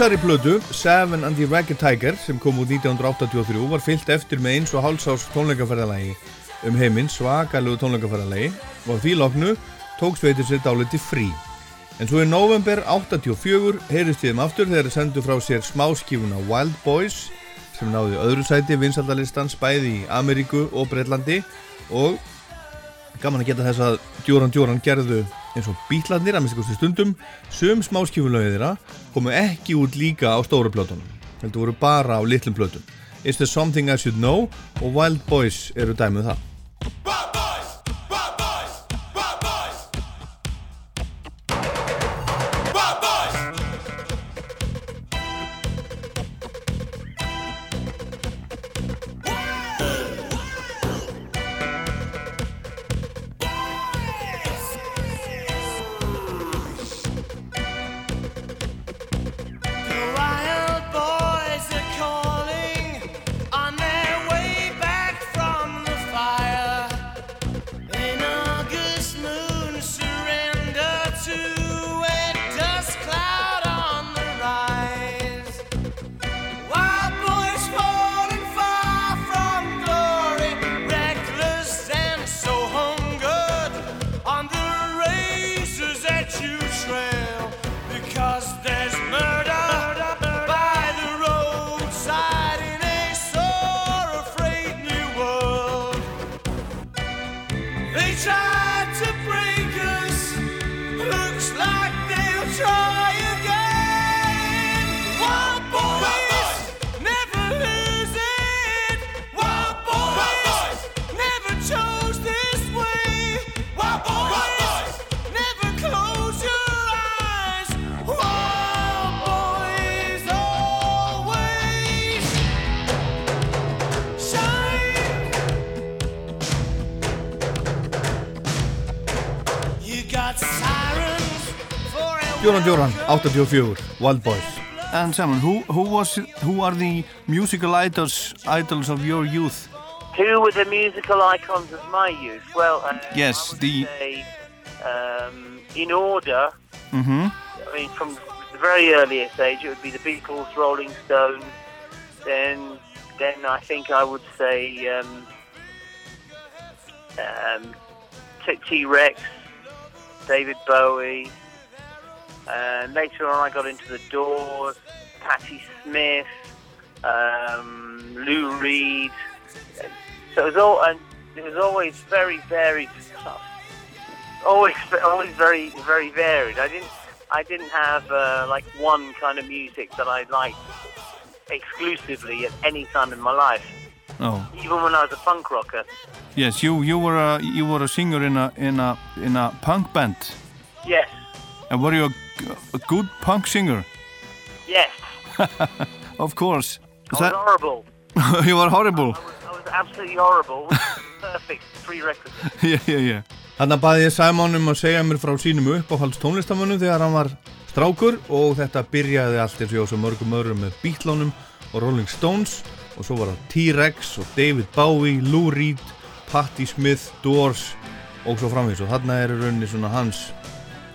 Þessari plötu, Seven and the Ragged Tiger, sem kom út 1983, var fyllt eftir með eins og hálsás tónleikaferðalagi. Um heiminn, svakalegu tónleikaferðalagi. Og því loknu tók sveitir sér dáliti frí. En svo í november 84 heyrist við um aftur þegar þeir sendu frá sér smáskífuna Wild Boys sem náði öðru sæti vinsaldalistans bæði í Ameríku og Breitlandi og gaman að geta þess að Djóran Djóran gerðu eins og bítlarnir að minnst stundum sum smáskífulögið þeirra komu ekki út líka á stóru plötunum heldur voru bara á litlum plötum. Is There Something I Should Know? Og Wild Boys eru dæmið það 84, Wild Boys. And Simon, who who was who are the musical idols idols of your youth? Who were the musical icons of my youth? Well, uh, Yes, I would the- say, um, in order. Mm-hmm. I mean, from the very earliest age, it would be the Beatles, Rolling Stones. Then, then I think I would say um, um, T- T-Rex, David Bowie. And later on, I got into the Doors, Patti Smith, um, Lou Reed. So it was all, and it was always very varied stuff. Always, always very, very varied. I didn't, I didn't have uh, like one kind of music that I liked exclusively at any time in my life. Oh, Even when I was a punk rocker. yes, you you were a you were a singer in a in a in a punk band. Yes, And were you a, a good punk singer? yes. Of course. I was horrible. you were horrible. I was absolutely horrible. Perfect prerequisite. yeah, yeah, yeah. Þannig að baði ég Simon um að segja mér frá sínum uppáhalds tónlistamönnum þegar hann var strákur og þetta byrjaði allt eins og svo mörgum öðrum með Beatlónum og Rolling Stones og svo var það T-Rex og David Bowie, Lou Reed, Patti Smith, Doors og svo framvís og þarna er í rauninni svona hans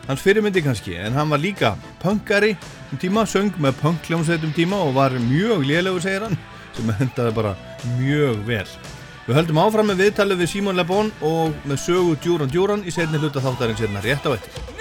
hans fyrirmyndi kannski en hann var líka punkari um tíma, söng með punkljómsveit um tíma og var mjög lélegur segir hann sem hendaði bara mjög vel Við höldum áfram með viðtalið við Simon Le Bon og með sögu Djúran Djúran í setni hluta þáttarins hérna rétt á eftir.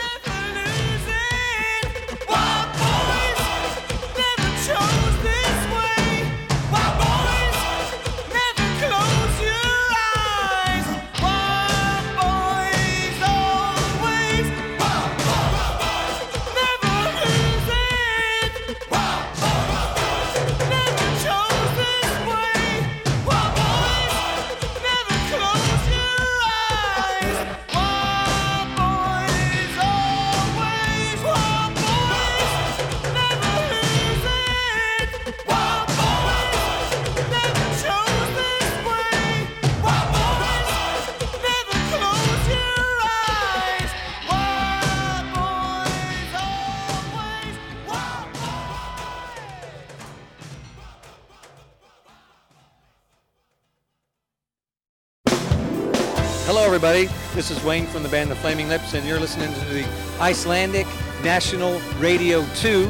This is Wayne from the band The Flaming Lips, and you're listening to the Icelandic National Radio 2.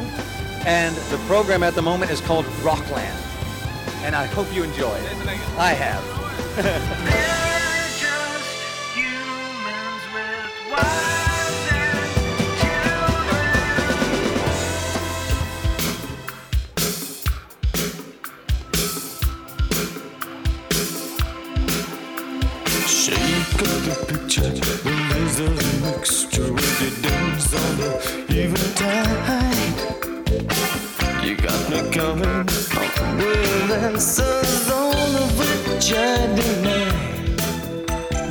And the program at the moment is called Rockland. And I hope you enjoy it. I have.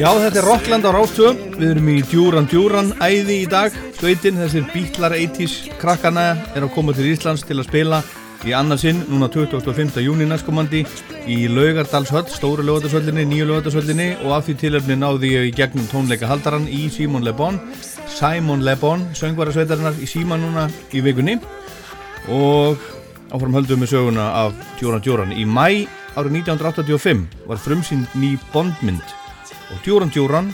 Já, þetta er Rockland á Rástöðum. Við erum í Djúran Djúran æði í dag. Sveitin, þessir bítlar 80s krakkana er að koma til Íslands til að spila í annarsinn núna 25. júni næstkomandi í Laugardalshöll, stóru Laugardalshöllinni, nýju Laugardalshöllinni og af því tilöfni náði ég í gegnum tónleika haldaran í Simon Le Bon Simon Le Bon, söngvarasveitarinnar í Síma núna í vikunni og áfram höldum við söguna af Djóran Djóran. Í mæ árið 1985 var frumsýnd ný Bondmynd og Djóran Djóran,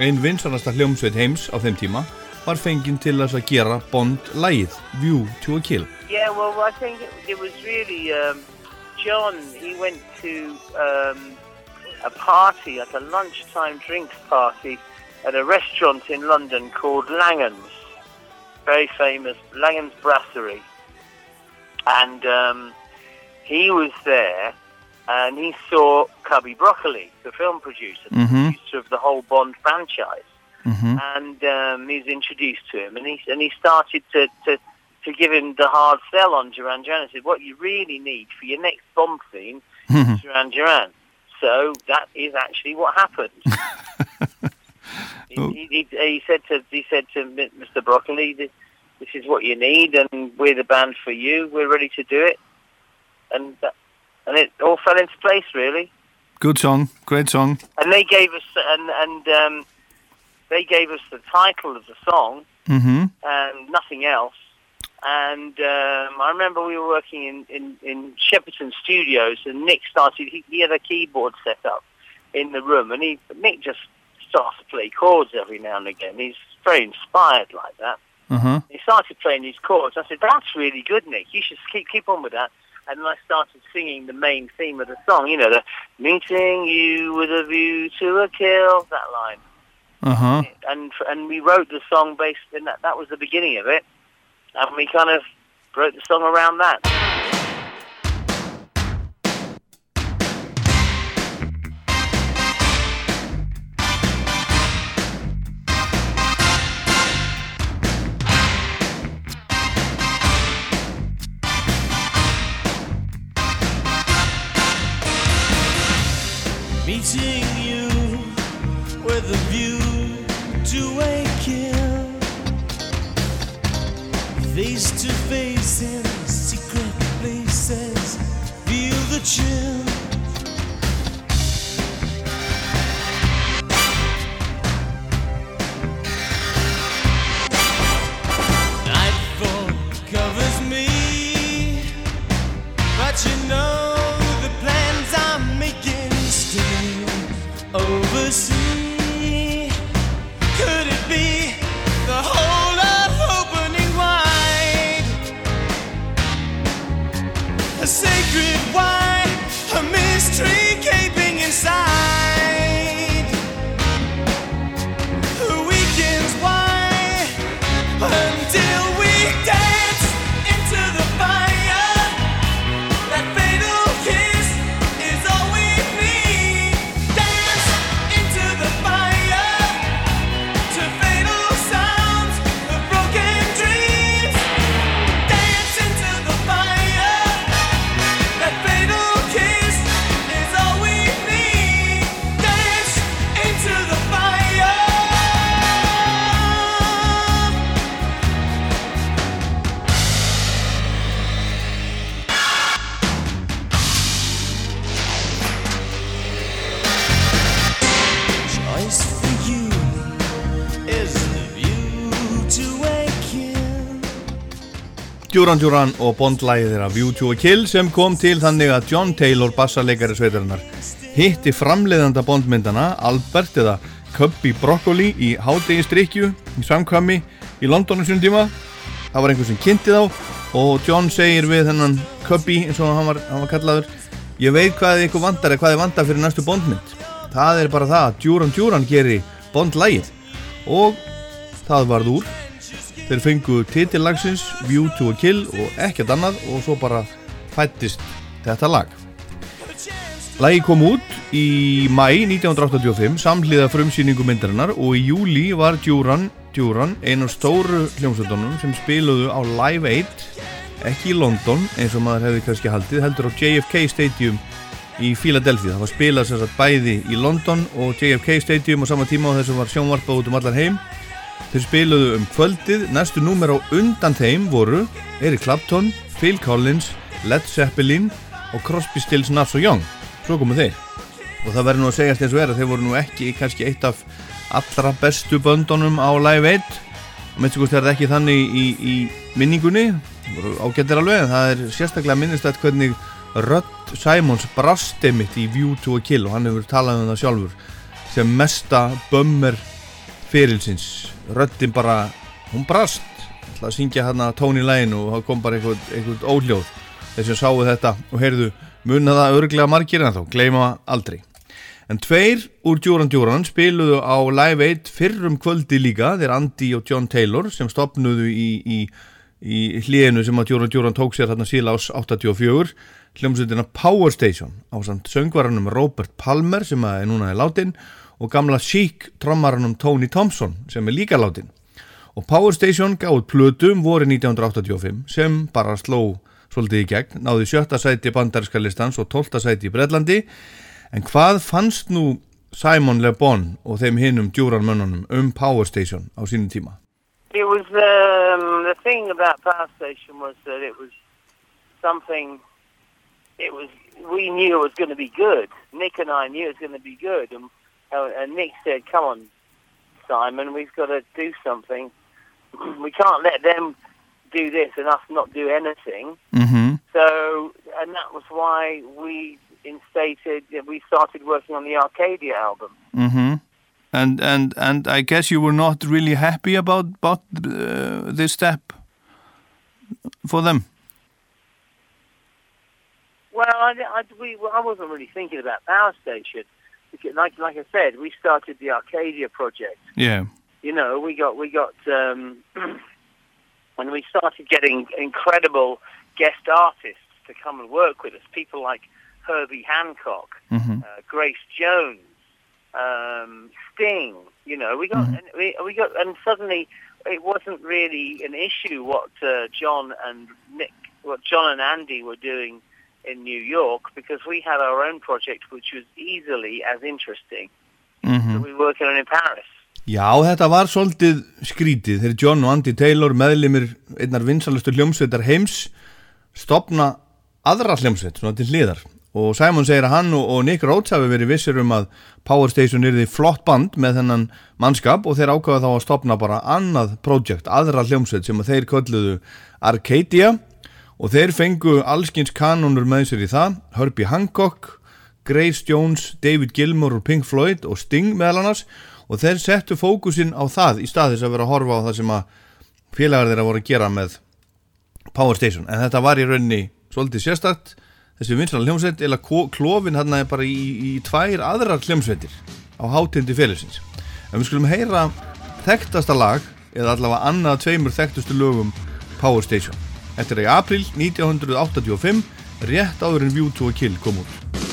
ein vinsanasta hljómsveit heims á þeim tíma, var fenginn til þess að gera Bond-lægið View to a Kill. Yeah, well, I think it, it was really um, John. He went to um, a party, like a lunchtime drinks party, at a restaurant in London called Langan's, very famous Langan's Brasserie, and um, he was there, and he saw Cubby Broccoli, the film producer, the Mhm. producer of the whole Bond franchise Mm-hmm. and um, he was introduced to him, and he and he started to, to to give him the hard sell on Duran Duran. He said, "What you really need for your next Bond theme is Duran Duran." So that is actually what happened. he, he, he, he said to he said to Mr. Broccoli, "This this is what you need, and we're the band for you. We're ready to do it." And that, and it all fell into place, really. Good song, great song. And they gave us and and um, they gave us the title of the song, Mm-hmm. and nothing else. And um, I remember we were working in, in, in Shepperton Studios, and Nick started. He, he had a keyboard set up in the room, and he Nick just started to play chords every now and again. He's very inspired like that. Uh-huh. He started playing these chords. I said, "That's really good, Nick. You should keep keep on with that." And then I started singing the main theme of the song. You know, the meeting you with a view to a kill. That line Uh-huh. and and we wrote the song based in that. That was the beginning of it, and we kind of wrote the song around that. Duran Duran og Bond-lægið þeirra View to a Kill sem kom til þannig að John Taylor, bassarleikari sveitarinnar, hitti framleiðanda Bondmyndana Albert eða Cubby Broccoli í hádegistrykju í samkvæmi í Londonu sinni tíma. Það var einhver sem kynnti þá og John segir við þennan Cubby eins og hann var, hann var kallaður Ég veit hvað ykkur vandar eða hvað þið vandar fyrir næstu Bondmynd. Það er bara það að Duran Duran geri Bond-lægið og það varð úr þeir fengu titillagsins View to a Kill og ekkert annað og svo bara fættist þetta lag. Lagi kom út í mæ 1985 samhliða frumsýningu myndarinnar og í júli var Duran Duran einu stóru hljómsveitunum sem spiluðu á Live 8 ekki í London eins og maður hefði kannski haldið heldur á JFK Stadium í Philadelphia það var spilað sagt bæði í London og JFK Stadium á sama tíma og þessum var sjónvarpað út um allan heim Þeir spiluðu um kvöldið, næstu númer á undan þeim voru Eric Clapton, Phil Collins, Led Zeppelin og Crosby, Stills, Nash og Young. Svo komu þeir. Og það verður nú að segjast eins og er að þeir voru nú ekki kannski eitt af allra bestu böndunum á Live 1. Og með þess að það ekki þannig í, í minningunni, Það voru ágættir alveg, en það er sérstaklega minnistætt hvernig Rödd Simons brast einmitt í View to a Kill og hann hefur talað um það sjálfur sem mesta bömmir ferilsins. Röddin bara, hún brast. Ætla að syngja hérna Tony Lane og það kom bara einhvern, einhvern óhljóð. Þeir sem sáu þetta og heyrðu munna það örglega margir en þá, gleyma aldrei. En tveir úr Duran Duran spiluðu á Live 1 fyrrum kvöldi líka, þeir Andy og John Taylor sem stopnuðu í, í, í hliðinu sem að Duran Duran tók sér þarna síla ás 84 hljómsveitina Power Station á samt söngvaranum Robert Palmer sem að er núna í látin. og gamla Chic trommaranum Tony Thompson sem er líka látin og Power Station gáð plötum voru 1985 sem bara sló svolítið í gegn, náði sjötta sæti bandarinska listans og tólta sæti í Breitlandi en hvað fannst nú Simon Le Bon og þeim hinnum djúranmönnunum um Power Station á sínum tíma? It was um, the thing about Power Station was that it was something. It was we knew it was going to be good. Nick and I knew it was going to be good, and and Nick said, "Come on, Simon, we've got to do something we can't let them do this and us not do anything. Mm-hmm. So, and that was why we instated, we started working on the Arcadia album. Mm-hmm. And and and I guess you were not really happy about about uh, this step for them. Well, I, I, we, well, I wasn't really thinking about Power Station. Like, like I said, we started the Arcadia project. Yeah. You know, we got, we got, um, when we started getting incredible guest artists to come and work with us, people like Herbie Hancock, Mhm. uh, Grace Jones, um, Sting. You know, we got, and we, we got, and suddenly it wasn't really an issue what uh, John and Nick, what John and Andy were doing in New York because we had our own project which was easily as interesting Mhm. that we were working on in Paris. Já, þetta var svolítið skrítið þegar John og Andy Taylor meðlimir einnar vinsalustu hljómsveitar heims stopna aðra hljómsveit svona til hliðar og Simon segir að hann og, og Nick Rhodes hafi verið vissir um að Power Station er því flott band með þennan mannskap og þeir ákvaða þá að stopna bara annað projekt, aðra hljómsveit sem að þeir kölluðu Arcadia og þeir fengu allskins kanonur með sér í það, Herbie Hancock Grace Jones, David Gilmour og Pink Floyd og Sting meðal annars og þeir settu fókusinn á það í stað þess að vera að horfa á það sem að félagar þeirra voru að gera með Power Station, en þetta var í rauninni svolítið sérstakt, þessi vinslan hljómsveit eða klófin hann er bara í, í tvær aðrar hljómsveitir á hátindi félagsins. En við skulum heyra þekktasta lag eða allavega annað tveimur þekktustu lögum Power Station. Þetta er í april 1985 rétt áður en View to a Kill kom út.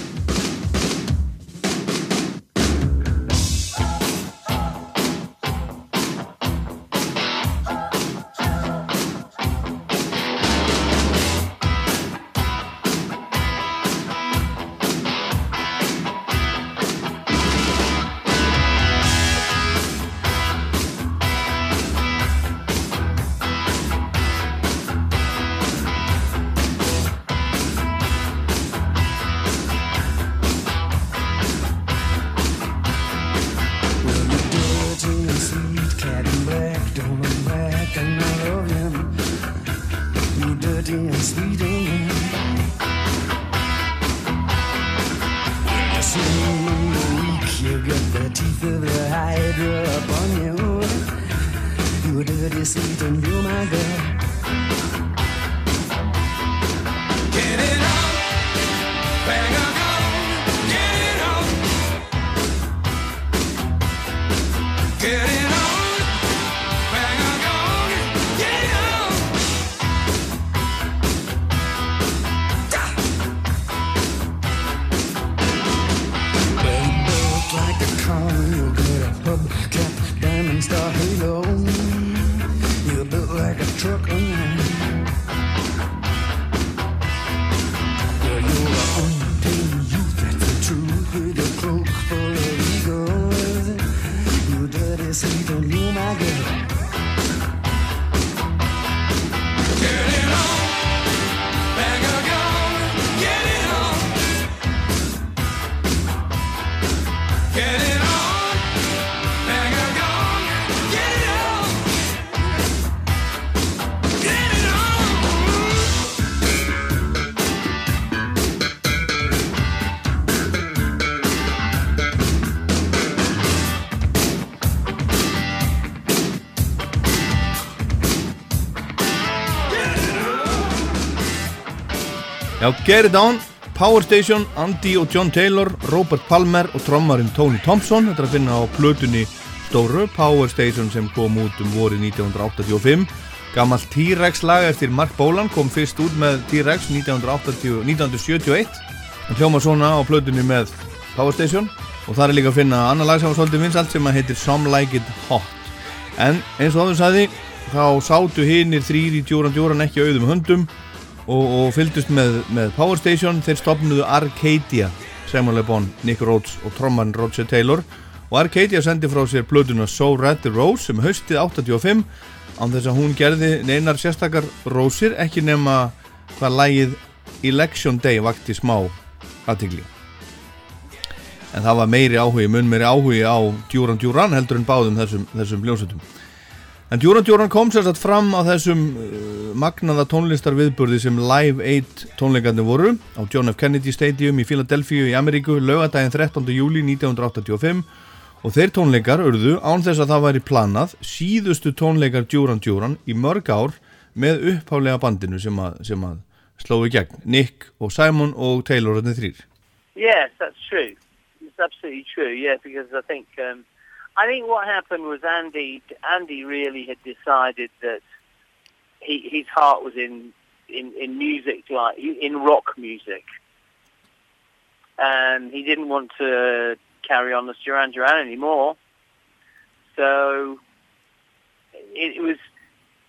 Get It On, Power Station, Andy og John Taylor, Robert Palmer og trommarinn Tony Thompson. Þetta er að finna á plötunni stóru Power Station sem kom út um vorið 1985. Gammal T-Rex lag eftir Mark Bolan kom fyrst út með T-Rex 1980 1971. Það hljóma svona á plötunni með Power Station og það er líka að finna annar lag sem var svolítið vinsalt sem að heitir Some Like It Hot. En eins og áður sagði, þá sátu hinnir þrýr í djóran djóran ekki auðum höndum og, og fylgdust með, með Power Station þeir stopnuðu Arcadia Samuel Le Bon, Nick Rhodes og tromman Roger Taylor. Og Arcadia sendi frá sér plötuna So Red the Rose sem haustið 85 án þess að hún gerði neinar sérstakar rósir ekki nema hvað lægið Election Day vakti smá aðtigli en það var meiri áhugi, mun meiri áhugi á Duran Duran heldur en báðum þessum, þessum hljómsveitum En Djúran Djúran kom sérstaklega fram á þessum uh, magnaða tónlistar viðburði sem Live 8 tónleikarnir voru á John F. Kennedy Stadium í Philadelphia í Ameríku lögadaginn 13. júli 1985 og þeir tónleikar urðu án þess að það væri planað síðustu tónleikar Djúran Djúran í mörg ár með upphálega bandinu sem að, sem að slói gegn Nick og Simon og Taylor og þrýr. Yes, that's true. It's absolutely true. Yeah, because I think um, I think what happened was Andy Andy really had decided that he, his heart was in, in, in music, like in rock music, and he didn't want to carry on as Duran Duran anymore. So it, it was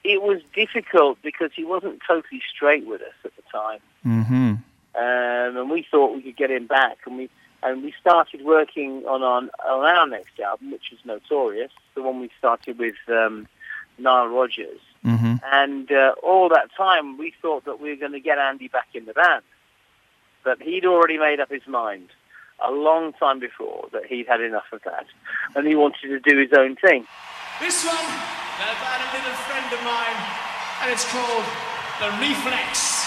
it was difficult because he wasn't totally straight with us at the time, mm-hmm. um, and we thought we could get him back, and we and we started working on our, on our next album, which is Notorious, the one we started with um, Nile Rodgers. Mm-hmm. And uh, all that time, we thought that we were going to get Andy back in the band. But he'd already made up his mind a long time before that he'd had enough of that. And he wanted to do his own thing. This one, about a little friend of mine, and it's called The Reflex.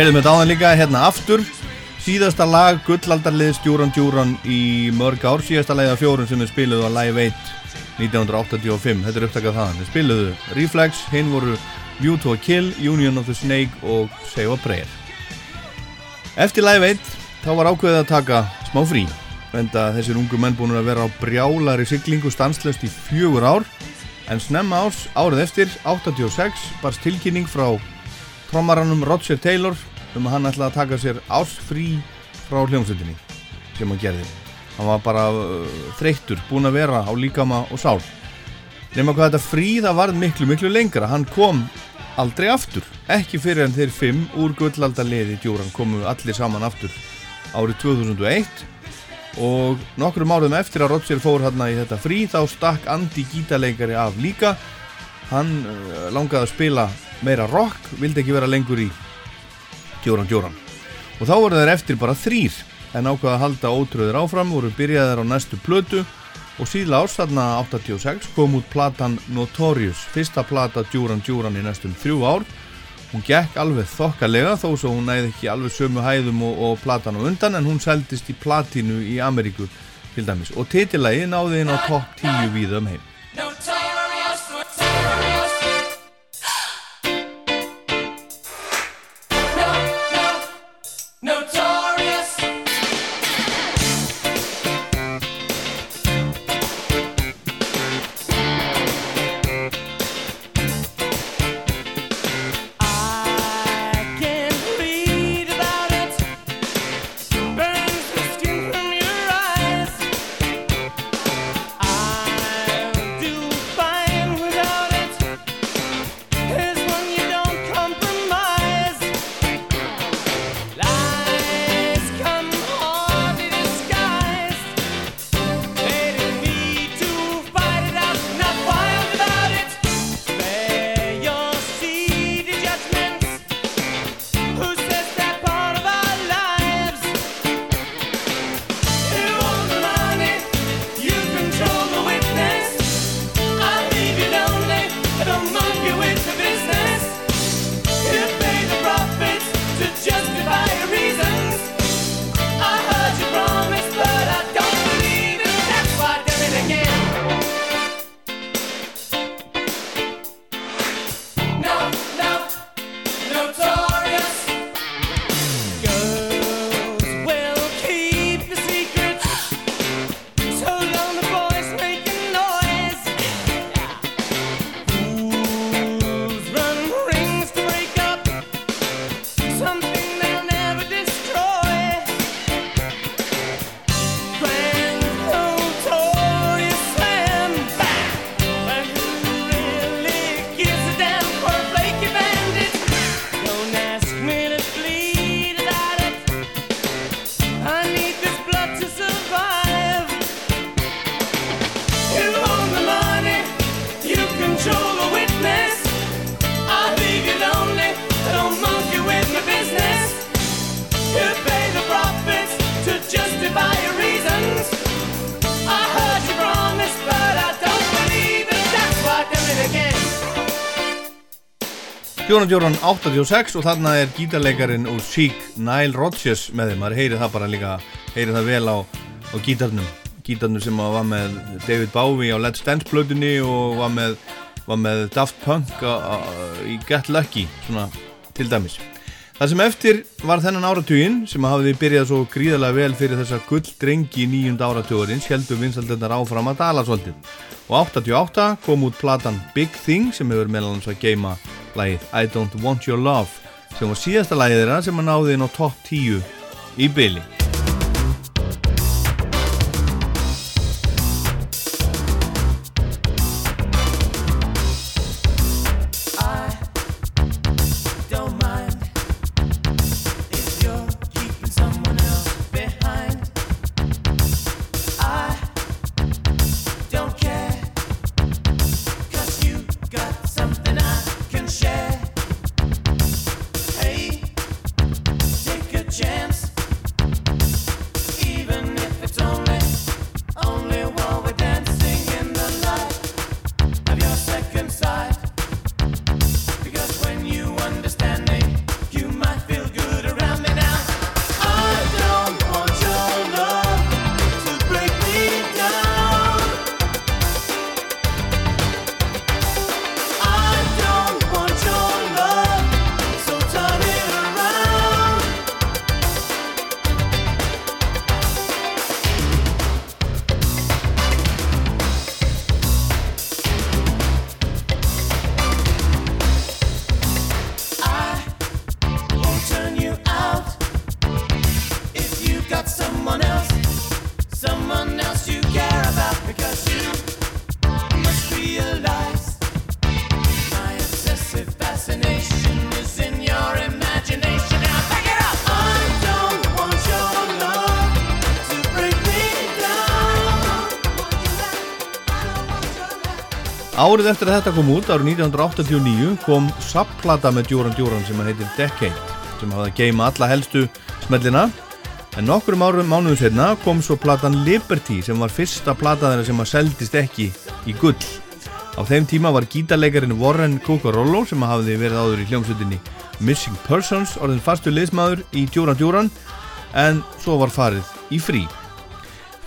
Heyrðum þetta áðan líka hérna aftur. Síðasta lag gullaldarlið Stjúran Djúran í mörg ár. Síðasta lagið af fjórun sem við spiluðu á Live 8 1985, þetta er upptakað þaðan. Við spiluðu Reflex, hinn voru View to a Kill, Union of the Snake og Save a Prayer. Eftir Live 8 þá var ákveðið að taka smá frí enda þessir ungu menn búin að vera á brjálari siglingu stanslöst í fjögur ár. En snemma árs árið eftir 86 barst tilkynning frá trommaranum Roger Taylor um að hann ætlaði að taka sér ársfrí frá hljómsveitinni sem hann gerði. Hann var bara uh, þreyttur, búin að vera á líkama og sál. Nema hvað þetta frí það varð miklu miklu lengra. Hann kom aldrei aftur. Ekki fyrir en þeir fimm úr gullaldaliði djúran komu allir saman aftur árið 2001 og nokkrum árum eftir að Roger fór hann í þetta frí þá stakk Andy gítarleikari af líka. Hann uh, langaði að spila meira rock, vildi ekki vera lengur í djóran djóran og þá voru þeir eftir bara þrýr en ákvaða að halda ótröður áfram voru byrjaðir á næstu plötu. Og síðla árs þarna 86 kom út platan Notorious fyrsta plata djóran djóran í næstum þrjú ár. Hún gekk alveg þokkalega þó svo hún næði ekki alveg sömu hæðum og, og platan á undan en hún seldist í platinu í Ameríku til dæmis. Og titillægi náði inn á topp 10 víða um heim Jónan Jóran 86 og þarna er gítarleikarin úr Chic, Nile Rodgers með þeim, maður heyri það bara líka heyri það vel á, á gítarnum. Gítarnum sem var með David Bowie á Let's Dance blöðunni og var með, var með Daft Punk a, a, í Get Lucky svona til dæmis. Það sem eftir var þennan áratugin sem hafði byrjað svo gríðarlega vel fyrir þessa gulldrengi í nýjunda áratugurins heldur vinsaldendar áfram að dala svolítið. Og 88 kom út platan Big Thing sem hefur meðal hans að geima lægið I Don't Want Your Love sem var síðasta lægið þeirra sem að náði inn á top 10 í byli Árið eftir að þetta kom út, árið 1989, kom subplata með Djóran Djóran sem heitir Decade, sem hafði að geima alla helstu smellina. En nokkurum árum mánuðum setna kom svo platan Liberty sem var fyrsta plata þeirra sem að seldist ekki í gull. Á þeim tíma var gítarleikarin Warren Cucurollo sem hafði verið áður í hljómsutinni Missing Persons, orðin fastu liðsmaður í Djóran Djóran, en svo var farið í frí.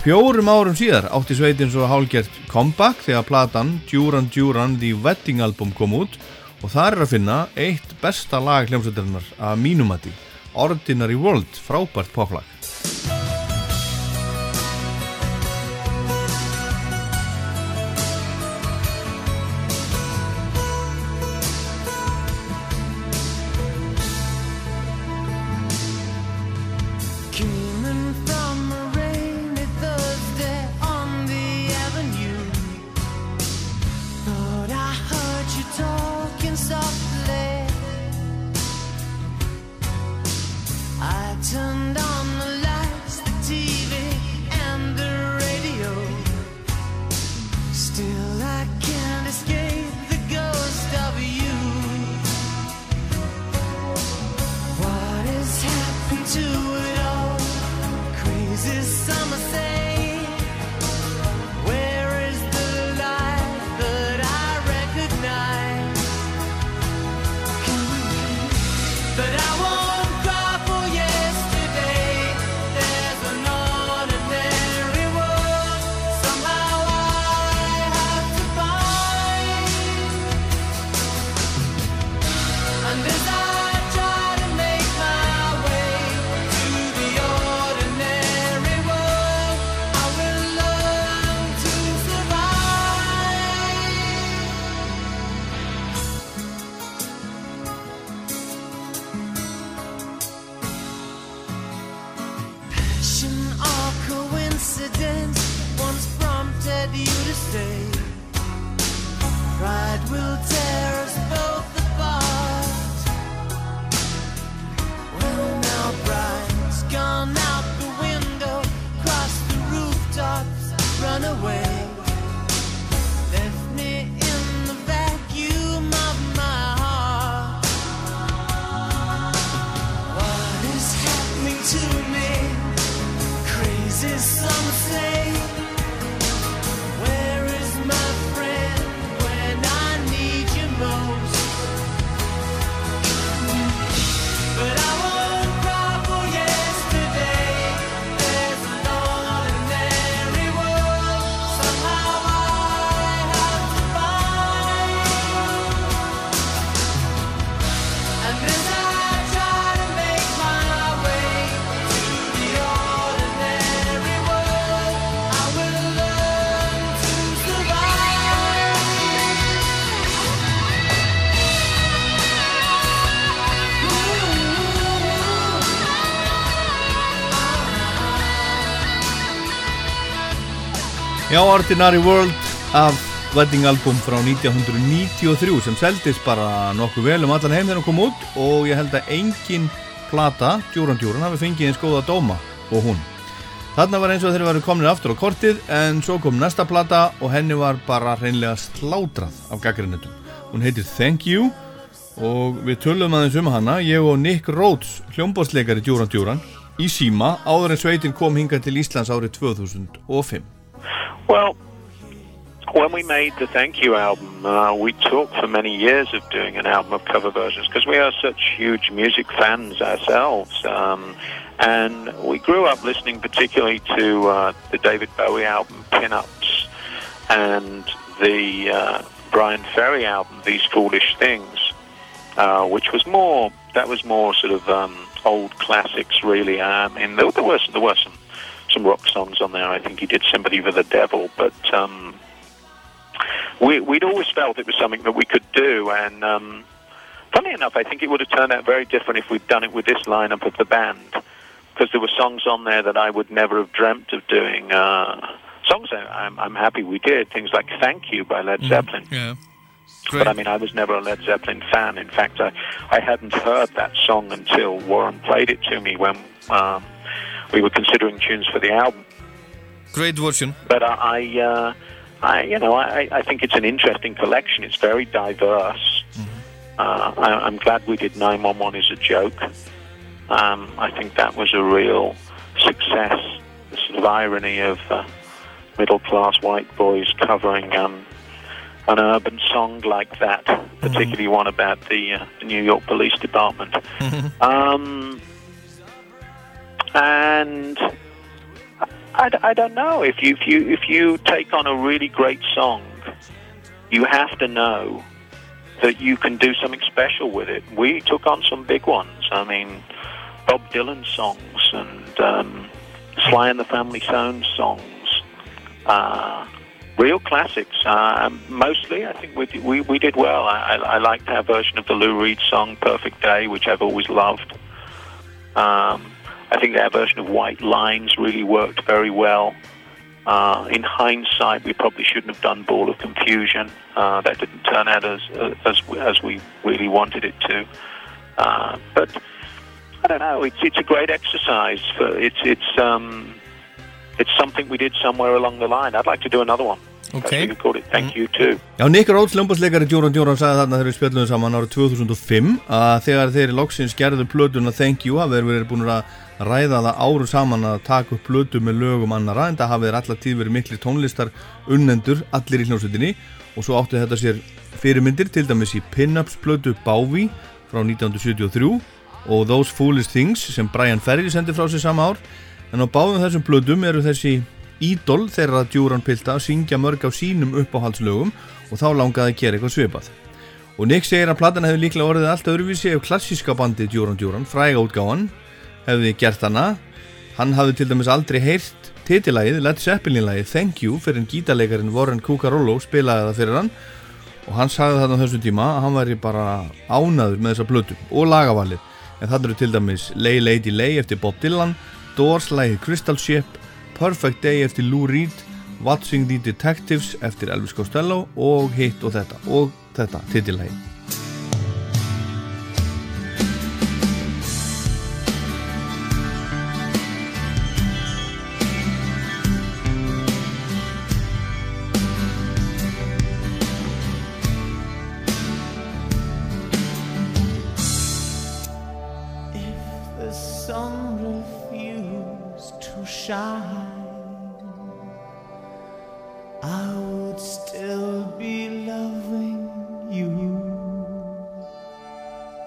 Fjórum árum síðar átti sveitin svo hálgjert comeback þegar platan Duran Duran The Wedding Album kom út og þar er að finna eitt besta lag hljómsveitarinnar að mínumati Ordinary World, frábært poplag tonight Ordinary World af Wedding Album frá 1993 sem seldist bara nokkuð vel um allan heim þegar hún kom út og ég held að engin plata, Djúran Djúran, hafi fengið eins góða dóma og hún. Þarna var eins og þeir varu komin aftur á kortið en svo kom næsta plata og henni var bara hreinlega slátrað af gaggrinnetum. Hún heitir Thank You og við tölum aðeins um hana, ég og Nick Rhodes, hljómbásleikari Djúran Djúran, í síma áður en sveitin kom hinga til Íslands árið 2005. Well, when we made the Thank You album, uh, we talked for many years of doing an album of cover versions because we are such huge music fans ourselves. Um, and we grew up listening particularly to uh, the David Bowie album, Pin-Ups, and the uh, Brian Ferry album, These Foolish Things, uh, which was more, that was more sort of um, old classics really. Um, and there, there, were, there were some some rock songs on there. I think he did Sympathy for the Devil, but um, we, would always felt it was something that we could do. And um, funny enough, I think it would have turned out very different if we'd done it with this lineup of the band, because there were songs on there that I would never have dreamt of doing. Uh, songs I'm, I'm happy we did, things like "Thank You" by Led Zeppelin. Yeah. But I mean, I was never a Led Zeppelin fan. In fact, I, I hadn't heard that song until Warren played it to me when um, we were considering tunes for the album. Great version. But I, uh, I you know, I, I think it's an interesting collection. It's very diverse. Mm-hmm. Uh, I, am glad we did 911 as a joke. Um, I think that was a real success. The sort of irony of uh, middle-class white boys covering um, an urban song like that, mm-hmm. particularly one about the, uh, the New York Police Department. Mm-hmm. Um, and I, I don't know if you if you if you take on a really great song, you have to know that you can do something special with it. We took on some big ones. I mean, Bob Dylan songs and um, Sly and the Family Stone songs. Uh, real classics. Uh, mostly, I think we, we, we did well. I, I, liked our version of the Lou Reed song "Perfect Day," which I've always loved. Um, I think their version of White Lines really worked very well. Uh, in hindsight, we probably shouldn't have done Ball of Confusion. Uh, that didn't turn out as, as as we really wanted it to. Uh, but I don't know. It's it's a great exercise. For it's it's um, it's something we did somewhere along the line. I'd like to do another one. Okay. Thank you too. Já, Nick Rhodes, lömbasleikari Djóran Djóran sagði þarna þegar við spjöldum saman árið 2005 að þegar þeir í loksins gerðu plötuna Thank You hafið þeir verið búin að ræða það áru saman að taka upp plötu með lögum annara en það hafið alltaf tíð verið miklu tónlistar unnendur allir í hljómsveitinni og svo áttu þetta sér fyrirmyndir til dæmis í Pin-Ups plötu Bávi frá 1973 og Those Foolish Things sem Brian Ferry sendi frá sig sama ár en á báðum þessum plötum eru þessi ídol þeirra djúran pilda að syngja mörg af sínum uppáhaldslögum og þá langaði að gera eitthvað svipað. Og Nick segir að platan hefði líklega orðið allt öðruvísi ef klassíska bandi Djúran Djúran, fræga útgáðan, hefði gert hana. Hann hafði til dæmis aldrei heyrt titilægið, Led Zeppelin-lægið Thank You fyrir en gítalegarin Warren Cucarollo spilaði það fyrir hann og hann sagði þarna á þessum tíma að hann væri bara ánaður með þessa blötu og lagavalið. En þannig eru til dæmis Lay Lady Lay eftir Bob Dylan, Doors lægið Crystal Ship Perfect Day eftir Lou Reed Watching the Detectives eftir Elvis Costello og hitt og þetta og þetta titilhæg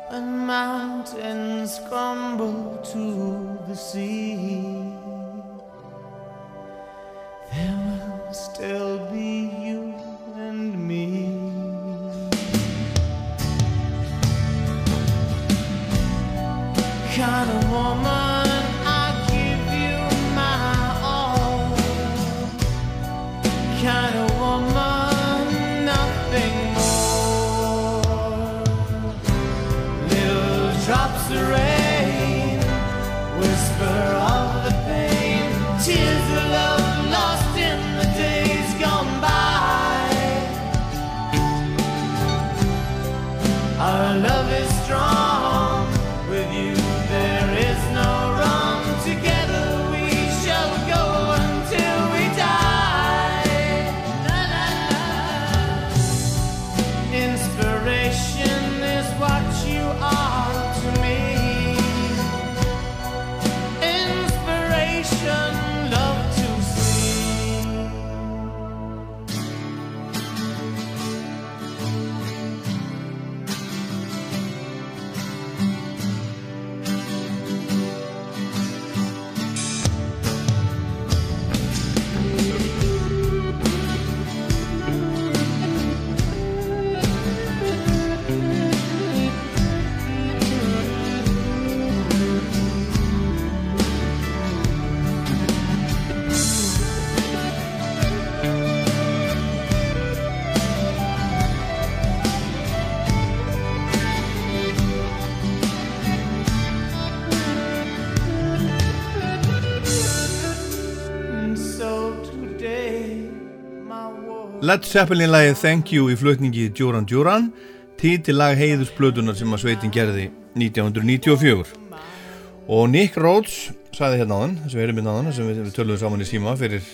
whisper of the pain, tears of love lost in the Led Zeppelin lagi Thank You í flutningi Duran Duran títillag heiðusblötunar sem að sveitin gerði 1994 og Nick Rhodes sagði hérna á þann, þess að við erum hérna á þann sem við, töluðum saman í síma fyrir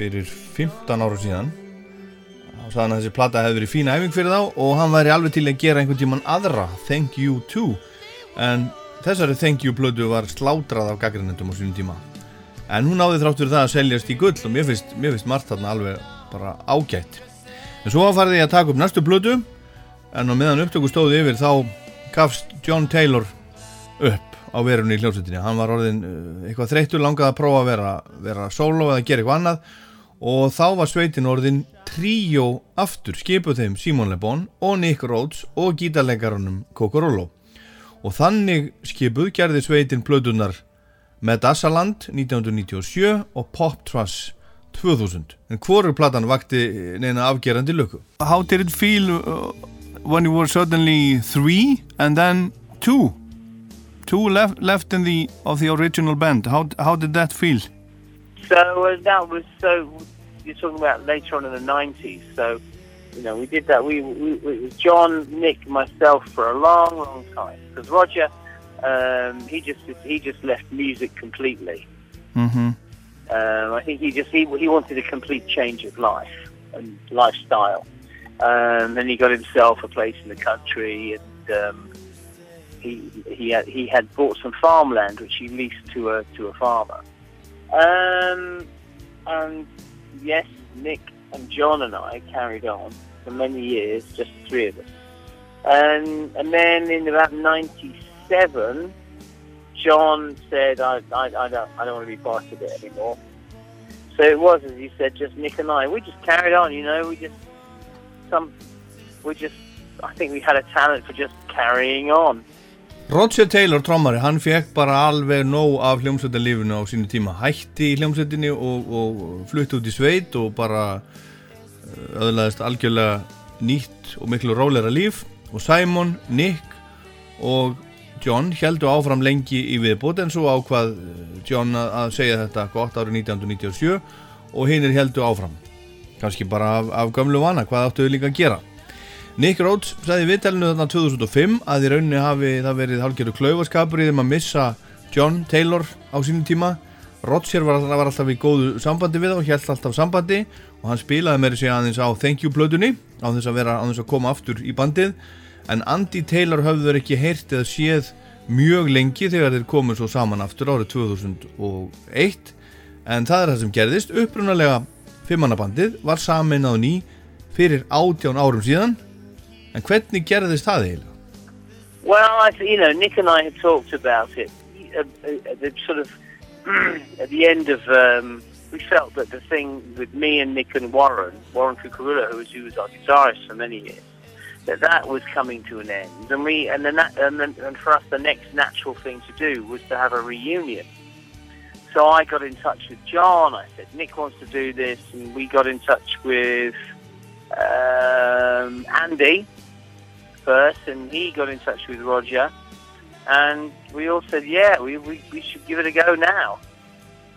fyrir 15 ára síðan og sagði hann að þessi plata hefði verið fína æfing fyrir þá og hann væri alveg til að gera einhvern tíman aðra Thank You Too. En þessari Thank You blödu var slátrað af gaggrinendum á sínum tíma. En hún náði þrátt fyrir það að seljast í gull og mér finnst, mér finnst margt þarna alveg bara ágætt. En svo farði ég að taka upp næstu blödu en á meðan upptöku stóði yfir þá gafst John Taylor upp á verunni í hljómsveitinni. Hann var orðin uh, eitthvað þreytur langað að prófa að vera, vera solo eða gera eitthvað annað. Og þá var sveitin orðin tríó aftur skipuð þeim Simon Le Bon og Nick Rhodes og gítarleikarunum Kokorolo og þannig skipuð gerði sveitin plötunar Medassaland 1997 og Pop Truss 2000 en hvorur platan vakti neina afgerandi löku How did it feel uh, when you were suddenly three and then two? Two left left in the of the original band. How how did that feel? So uh, that was so. You're talking about later on in the '90s. So, you know, we did that. We, we, we it was John, Nick, myself for a long, long time. Because Roger, um, he just he just left music completely. Mm-hmm. Um, I think he just he, he wanted a complete change of life and lifestyle. Um, then he got himself a place in the country, and um, he he had, he had bought some farmland which he leased to a to a farmer. Um, and yes, Nick and John and I carried on for many years, just three of us. And and then in about '97, John said, I, I, I don't I don't want to be part of it anymore. So it was, as you said, just Nick and I. We just carried on, you know. We just some we just I think we had a talent for just carrying on. Roger Taylor, trommari, hann fekk bara alveg nóg af hljómsveitarlífinu á sínu tíma hætti í hljómsveitinni og, og flutti út í sveit og bara uh, öðlaðist algjörlega nýtt og miklu rólera líf og Simon, Nick og John heldu áfram lengi í viðbót en svo ákvað John að segja þetta gott árið 1997 og hinn er heldu áfram. Kannski bara af, af gamlu vana, hvað áttu við líka að gera? Nick Rhodes sagði viðtælinu þarna 2005 að í rauninni hafi það verið hálfgerðu klaufaskapur í þeim að missa John Taylor á sínum tíma. Roger var, var alltaf í góðu sambandi við og held alltaf sambandi og hann spilaði með þessi aðeins á Thank You plötunni á þess að vera á þess að koma aftur í bandið en Andy Taylor höfður ekki heyrt eða séð mjög lengi þegar þeir komið svo saman aftur árið 2001 en það er það sem gerðist upprunalega fimmannabandið var samin á ný fyrir átján árum síðan en hvernig gerðist það eiginlega? Well, I, you know, Nick and I had talked about it. Uh, uh, the sort of at the end of, um, we felt that the thing with me and Nick and Warren, Warren Kukurula, who was, who was our guitarist for many years, that that was coming to an end, and we, and then and then, and for us, the next natural thing to do was to have a reunion. So I got in touch with John. I said Nick wants to do this, and we got in touch with um, Andy first, and he got in touch with Roger, and we all said, yeah, we, we, we should give it a go now.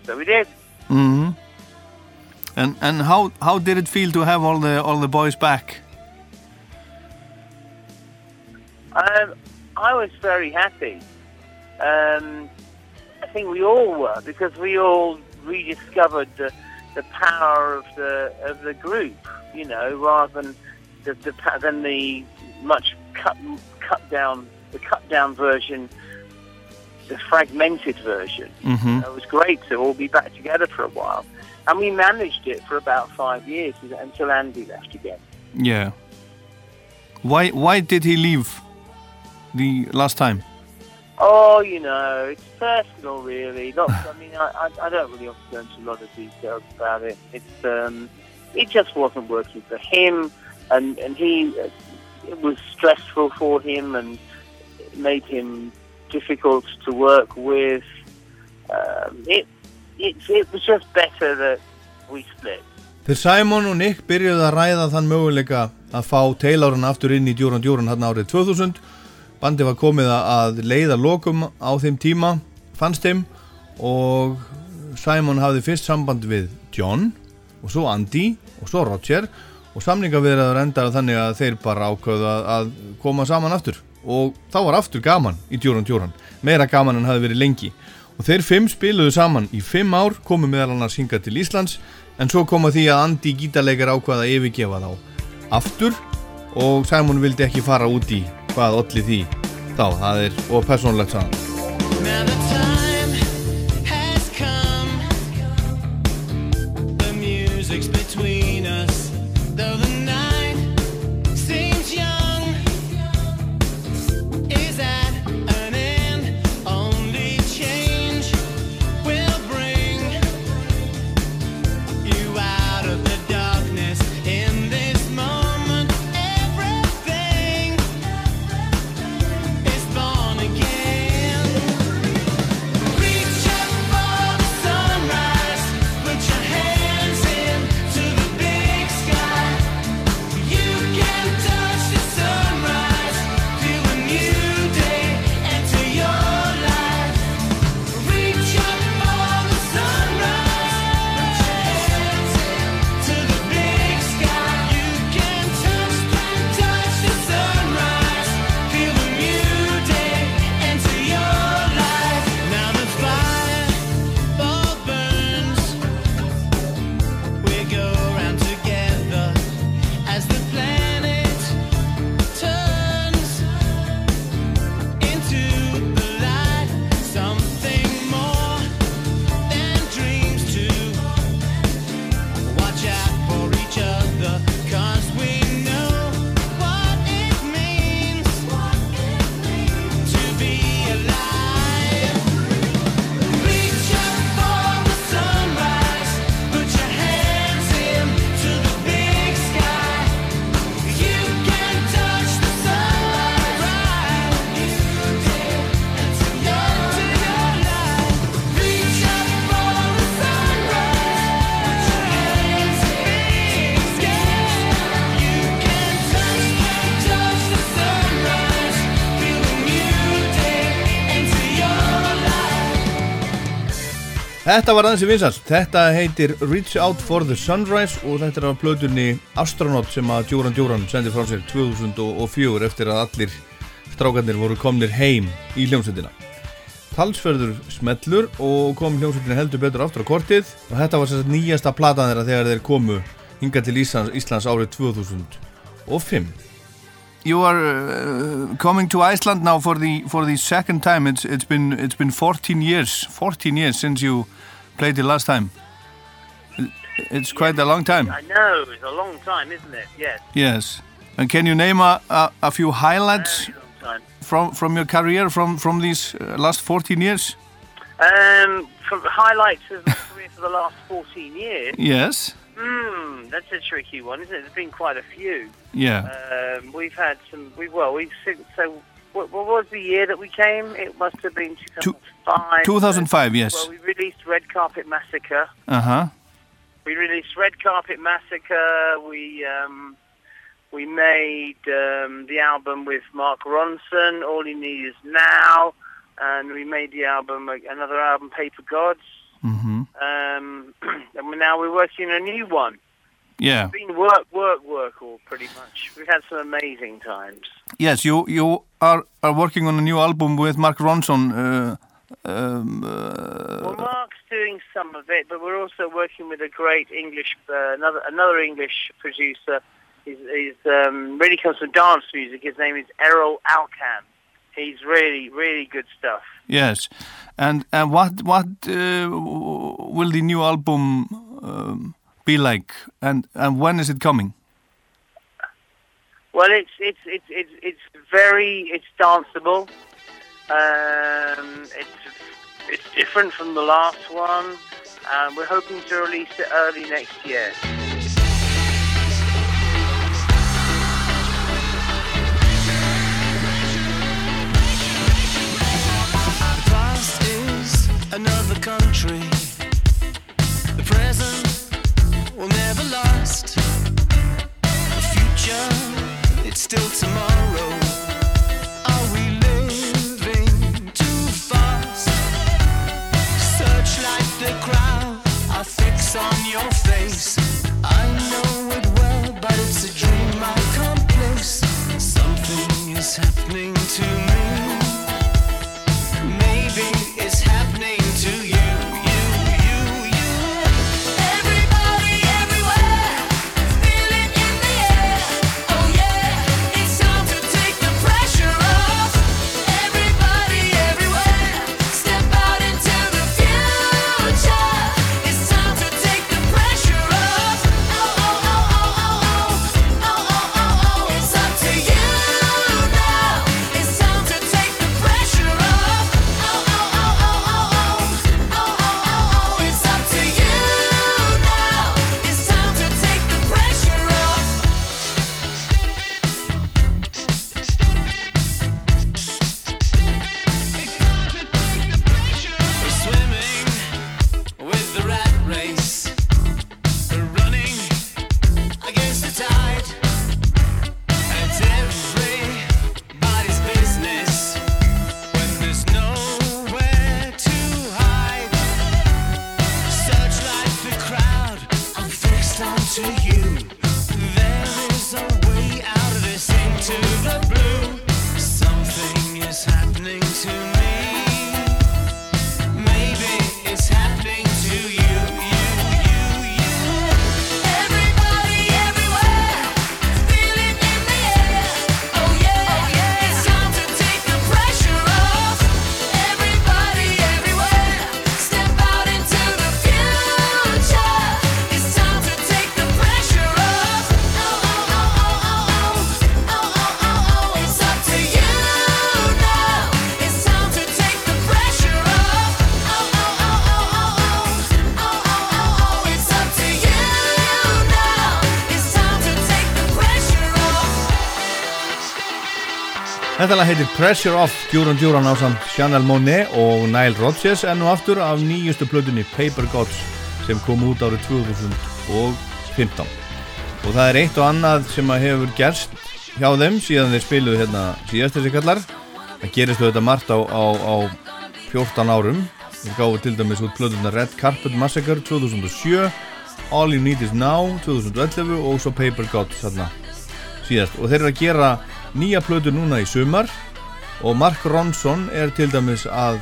So we did. Mm-hmm. And and how how did it feel to have all the all the boys back? Um, I was very happy. Um, I think we all were because we all rediscovered the the power of the of the group. You know, rather than the, the than the much cut cut down the cut down version, the fragmented version. Mhm. It was great to all be back together for a while, and we managed it for about five years until Andy left again. Yeah. Why why did he leave the last time? Oh, you know, it's personal, really. Not, I mean, I, I, I don't really want to go into a lot of details about it. It's, um, it just wasn't working for him, and and he, it was stressful for him, and made him difficult to work with. Um, it, it, it was just better that we split. Þegar Simon og Nick byrjuði að ræða þann möguleika að fá Taylorin aftur inn í Djúran Djúran hann árið 2000 bandi var komið að leiða lokum á þeim tíma fannst þeim og Simon hafði fyrst samband við John og svo Andy og svo Roger og samningaviðraður endaði þannig að þeir bara ákvöðu að, að koma saman aftur. Og þá var aftur gaman í Djúran Djúran. Meira gaman en hafi verið lengi. Og þeir fimm spiluðu saman í fimm ár komu meðal annars hingað til Íslands en svo koma því að Andy gítarleikar ákvaða að yfirgefa þá aftur og Simon vildi ekki fara út í hvað allir því. Þá, það er og persónlegt saman Þetta var aðeins í vinsast, þetta heitir Reach Out for the Sunrise og þetta er af plötunni Astronaut sem að Djúran Djúran sendi frá sér 2004 eftir að allir strákarnir voru komnir heim í hljómsveitina. Talsverður smellur og kom hljómsveitina heldur betur aftur á kortið og þetta var sér nýjasta platan þeirra þegar þeir komu hinga til Íslands, Íslands árið 2005. You are uh, coming to Iceland now for the for the second time. It's it's been it's been 14 years, 14 years since you played the last time. It's quite a long time. I know, it's a long time, isn't it? Yes, Yes. And can you name a, a, a few highlights from from your career from from these uh, last 14 years? Um, from highlights of my career for the last 14 years. Yes. That's a tricky one, isn't it? There's been quite a few. Yeah. Um, we've had some. We well, we've seen, so. What, what was the year that we came? It must have been 2005. 2005, yes. Well, we released Red Carpet Massacre. Uh huh. We released Red Carpet Massacre. We um, we made um, the album with Mark Ronson. All he needs is now, and we made the album another album, Paper Gods. Mm-hmm. Um, and now we're working on a new one. Yeah. It's been work, work, work, all pretty much. We've had some amazing times. Yes. You you are are working on a new album with Mark Ronson. Uh, um, uh, Well, Mark's doing some of it, but we're also working with a great English, uh, another another English producer. He's, he's um, really comes from dance music. His name is Errol Alkan. He's really, really good stuff. Yes, and and what what uh, will the new album um, be like, and and when is it coming? Well, it's it's it's it's, it's very it's danceable. Um, it's it's different from the last one. Um, we're hoping to release it early next year. The past is another country. Will never last. The future, it's still tomorrow. Are we living too fast? Searchlight the crowd, I fix on your Þetta lag heitir Pressure Off, Duran Duran á samt Chanel Monet og Nile Rodgers enn og aftur af nýjustu plötunni Paper Gods sem kom út árið 2015 og það er eitt og annað sem að hefur gerst hjá þeim síðan þeir spiluðu hérna síðast þessi kallar. Það gerist þetta margt á, á, á 14 árum. Þeir gáðu til dæmis út plötuna Red Carpet Massacre 2007 All You Need Is Now 2011 og svo Paper Gods hérna síðast. Og þeir eru að gera nýja plötu núna í sumar og Mark Ronson er til dæmis að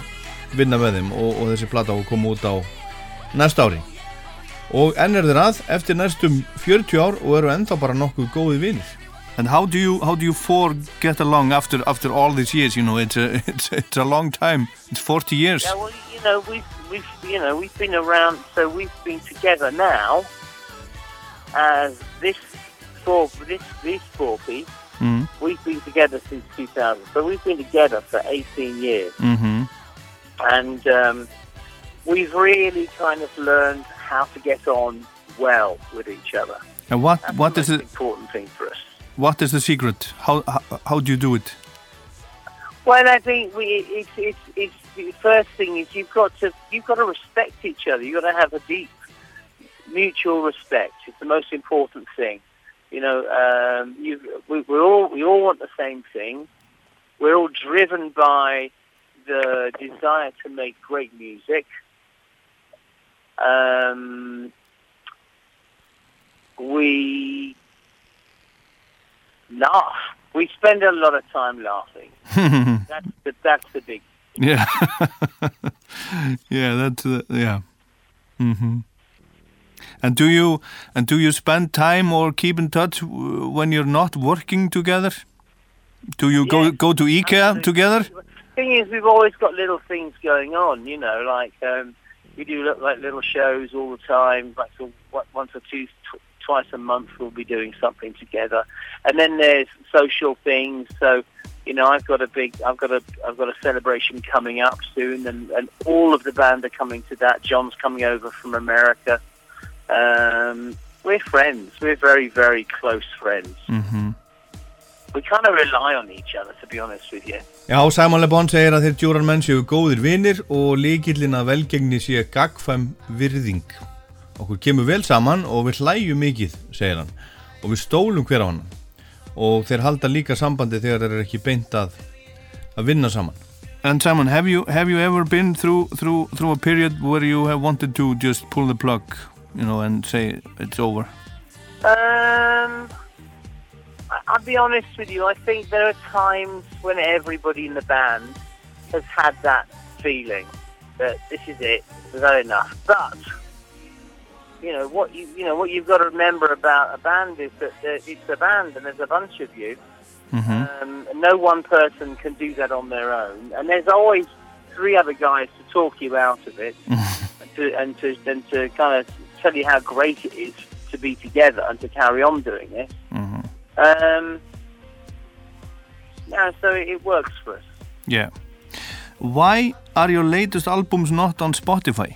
vinna með þeim og, og þessi plata á að koma út á næsta ári og enn er þeir að eftir næstum 40 ár og eru ennþá bara nokkuð góði vinnir And how do you how do you four get along after after all these years? You know, it's a it's, it's a long time. It's 40 years. Yeah, well, you know, we've we've you know we've been around, so we've been together now as this four this these four piece Mm. We've been together since 2000, so we've been together for 18 years, Mm-hmm. and um, we've really kind of learned how to get on well with each other. And what That's what the is it? important thing for us. What is the secret? How how, how do you do it? Well, I think we, it's, it's, it's the first thing is you've got to you've got to respect each other. You've got to have a deep mutual respect. It's the most important thing. You know, um, you we, we all we all want the same thing. We're all driven by the desire to make great music. Um, we laugh. We spend a lot of time laughing. that's the that's the big. Yeah. yeah, that's uh, yeah. Mhm. And do you and do you spend time or keep in touch w- when you're not working together? Do you go go to IKEA together? thing is, we've always got little things going on. You know, like um, we do look like little shows all the time. Like so, what, once or two, tw- twice a month, we'll be doing something together. And then there's social things. So, you know, I've got a big, I've got a, I've got a celebration coming up soon, and, and all of the band are coming to that. John's coming over from America. Um, we're friends. We're very, very close friends. Mhm. We kind of rely on each other, to be honest with you. Já, Simon Le Bon segir að þeir djúran menn séu góðir vinnir og líkillin að velgengni sé gagfæm virðing. Okkur kemur vel saman og við hlæjum mikið, segir hann, og við stólum hver á hann. Og þeir halda líka sambandi þegar þeir eru ekki beint að, að vinna saman. And Simon, have you have you ever been through through through a period where you have wanted to just pull the plug, you know, and say it's over? Um, I'll be honest with you. I think there are times when everybody in the band has had that feeling that this is it, we've had enough. But you know what you you know what you've got to remember about a band is that it's a band and there's a bunch of you. Um, no one person can do that on their own, and there's always three other guys to talk you out of it, and to and to and to kind of tell you how great it is to be together and to carry on doing it. Um, yeah, so it, it works for us. Yeah. Why are your latest albums not on Spotify?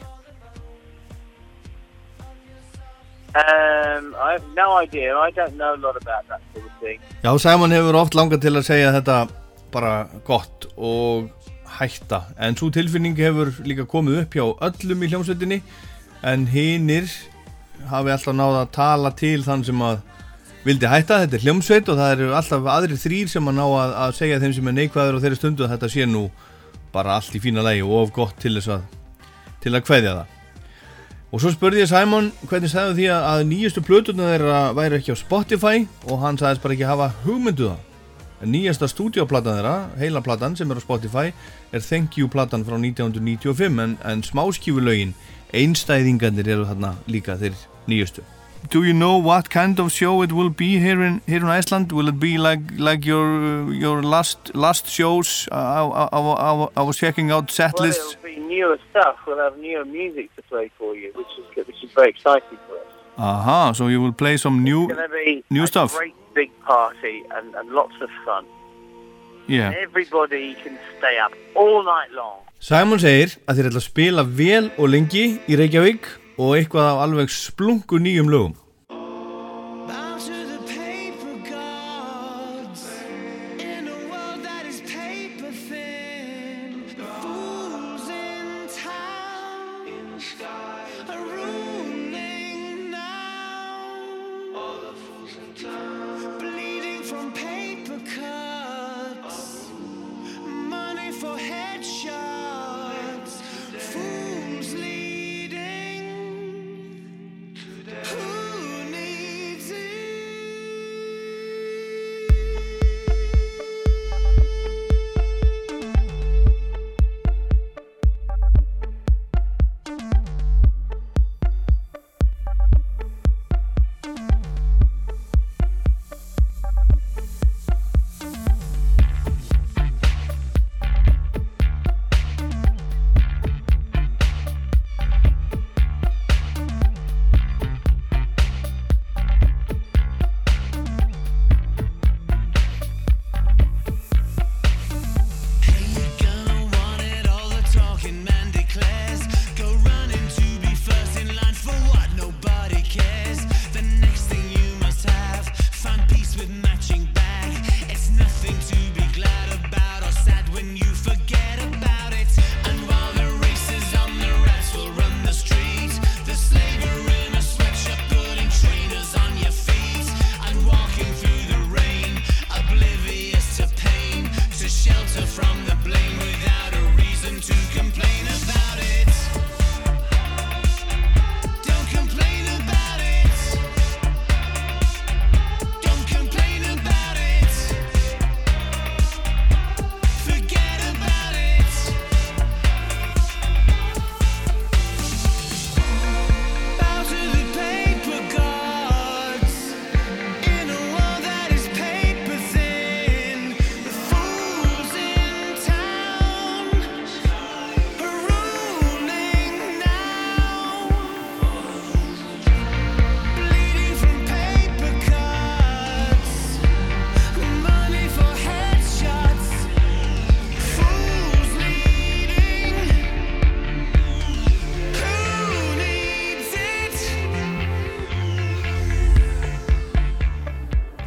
Um, I have no idea. I don't know a lot about that sort of thing. Já, Simon hefur oft langað til að segja þetta bara gott og hætta. En svo tilfinning hefur líka komið upp hjá öllum í hljómsveitinni en hinnir hafi alltaf náða að tala til þann sem að vildi hætta. Þetta er hljómsveit og það eru alltaf aðrir þrýr sem að ná að, að segja þeim sem er neikvæður á þeirri stundu að þetta sé nú bara allt í fína lægi og of gott til þess að til að kveðja það. Og svo spurði ég Simon hvernig sagði því að, að nýjustu plötuna þeirra væri ekki á Spotify og hann sagðist bara ekki hafa hugmyndu það. En nýjasta stúdíoplatan þeirra, heila platan sem er á Spotify, er Thank You platan frá 1995 en, en smáskífulögin, einstæðingarnir eru þarna líka þeir nýjustu. Do you know what kind of show it will be here in here in Iceland? Will it be like like your your last last shows? I, I, I, I was checking out set Well, lists. it'll be newer stuff. We'll have newer music to play for you, which is which is very exciting for us. Aha, so you will play some new It's going to be new a stuff. great big party and, and lots of fun. Yeah. Everybody can stay up all night long. Simon segir að þeir ætla að spila vel og lengi í Reykjavík og eitthvað af alveg splungu nýjum lögum.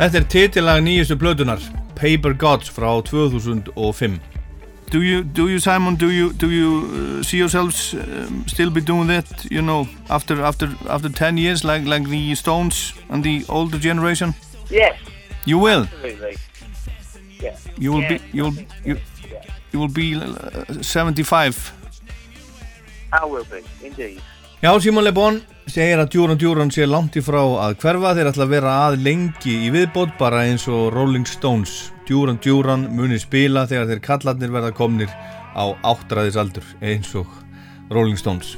Þetta er titilag nýjustu plötunar Paper Gods frá 2005 Do you, do you Simon, do you, do you uh, see yourselves um, still be doing that, you know, after, after, after 10 years, like, like the Stones and the older generation? Yes. You will? Absolutely. Yeah. You will Yeah, be, you will, you, you will be uh, 75. I will be, indeed. Já, Simon Le Bon segir að Duran Duran sé langt í frá að hverfa. Þeir ætla að vera að lengi í viðbót bara eins og Rolling Stones. Duran Duran muni spila þegar þeir kallarnir verða komnir á áttræðisaldur eins og Rolling Stones.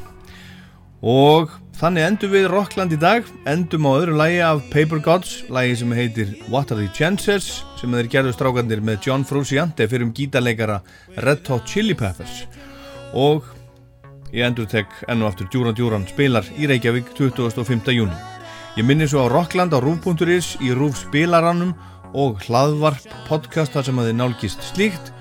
Og þannig endum við Rockland í dag. Endum á öðru lægi af Paper Gods lægi sem heitir What Are The Chances sem þeir gerðu strákarnir með John Frusciante fyrir um gítarleikara Red Hot Chili Peppers. Og Ég endur tek enn og aftur Djúran Djúran spilar í Reykjavík 25. júni. Ég minni svo á Rockland á rúf.is í rúf spilarannum og hlaðvarp podcast þar sem að þið nálgist slíkt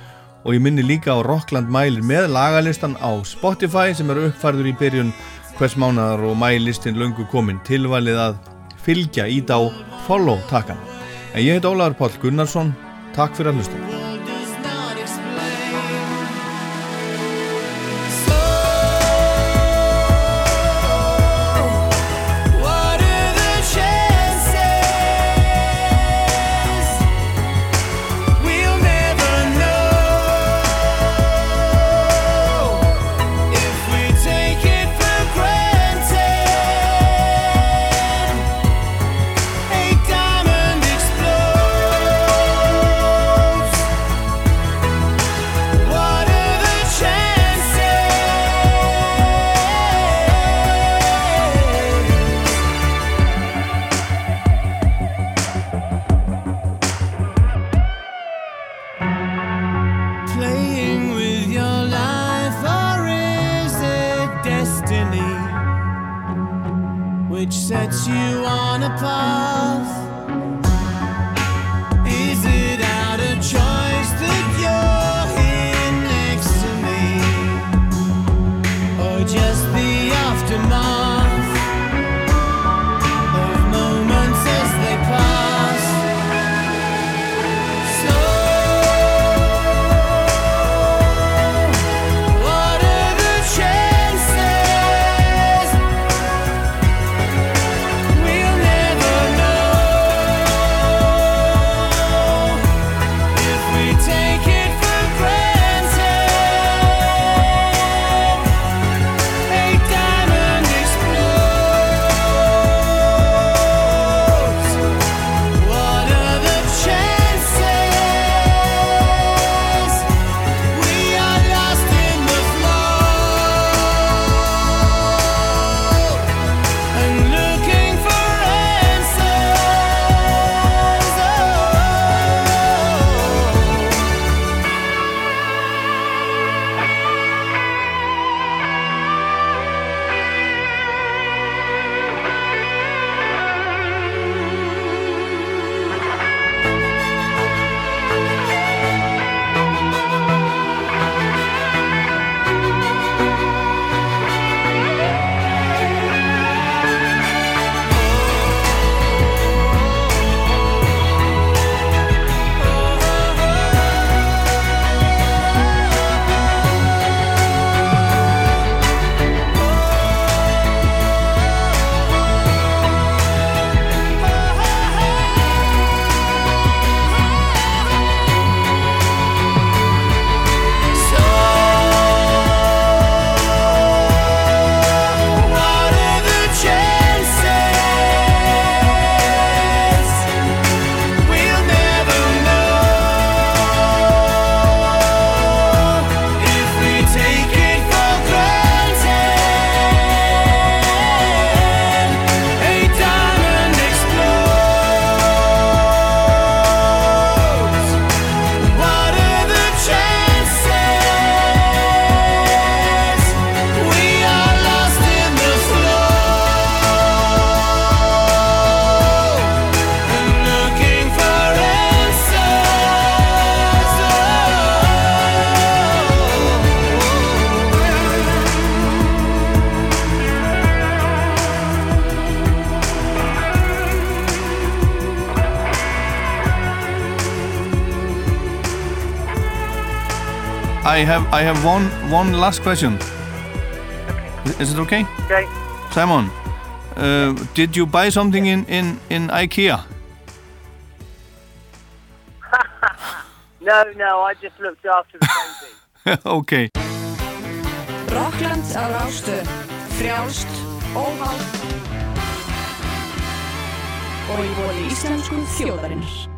og ég minni líka á Rockland mælir með lagalistan á Spotify sem eru uppfærður í byrjun hvers mánaðar og mælistin löngu komin tilvalið að fylgja í þá follow takkan. En ég heit Ólaður Páll Gunnarsson, takk fyrir að hlusta. You on a path? I have I have one one last question. Is it okay? Okay. Simon, uh, did you buy something in in in IKEA? No, no, I just looked after the baby. okay. Rockland á Rástöð. Frjálst, óháð og í bóli íslensku þjóðarinnar.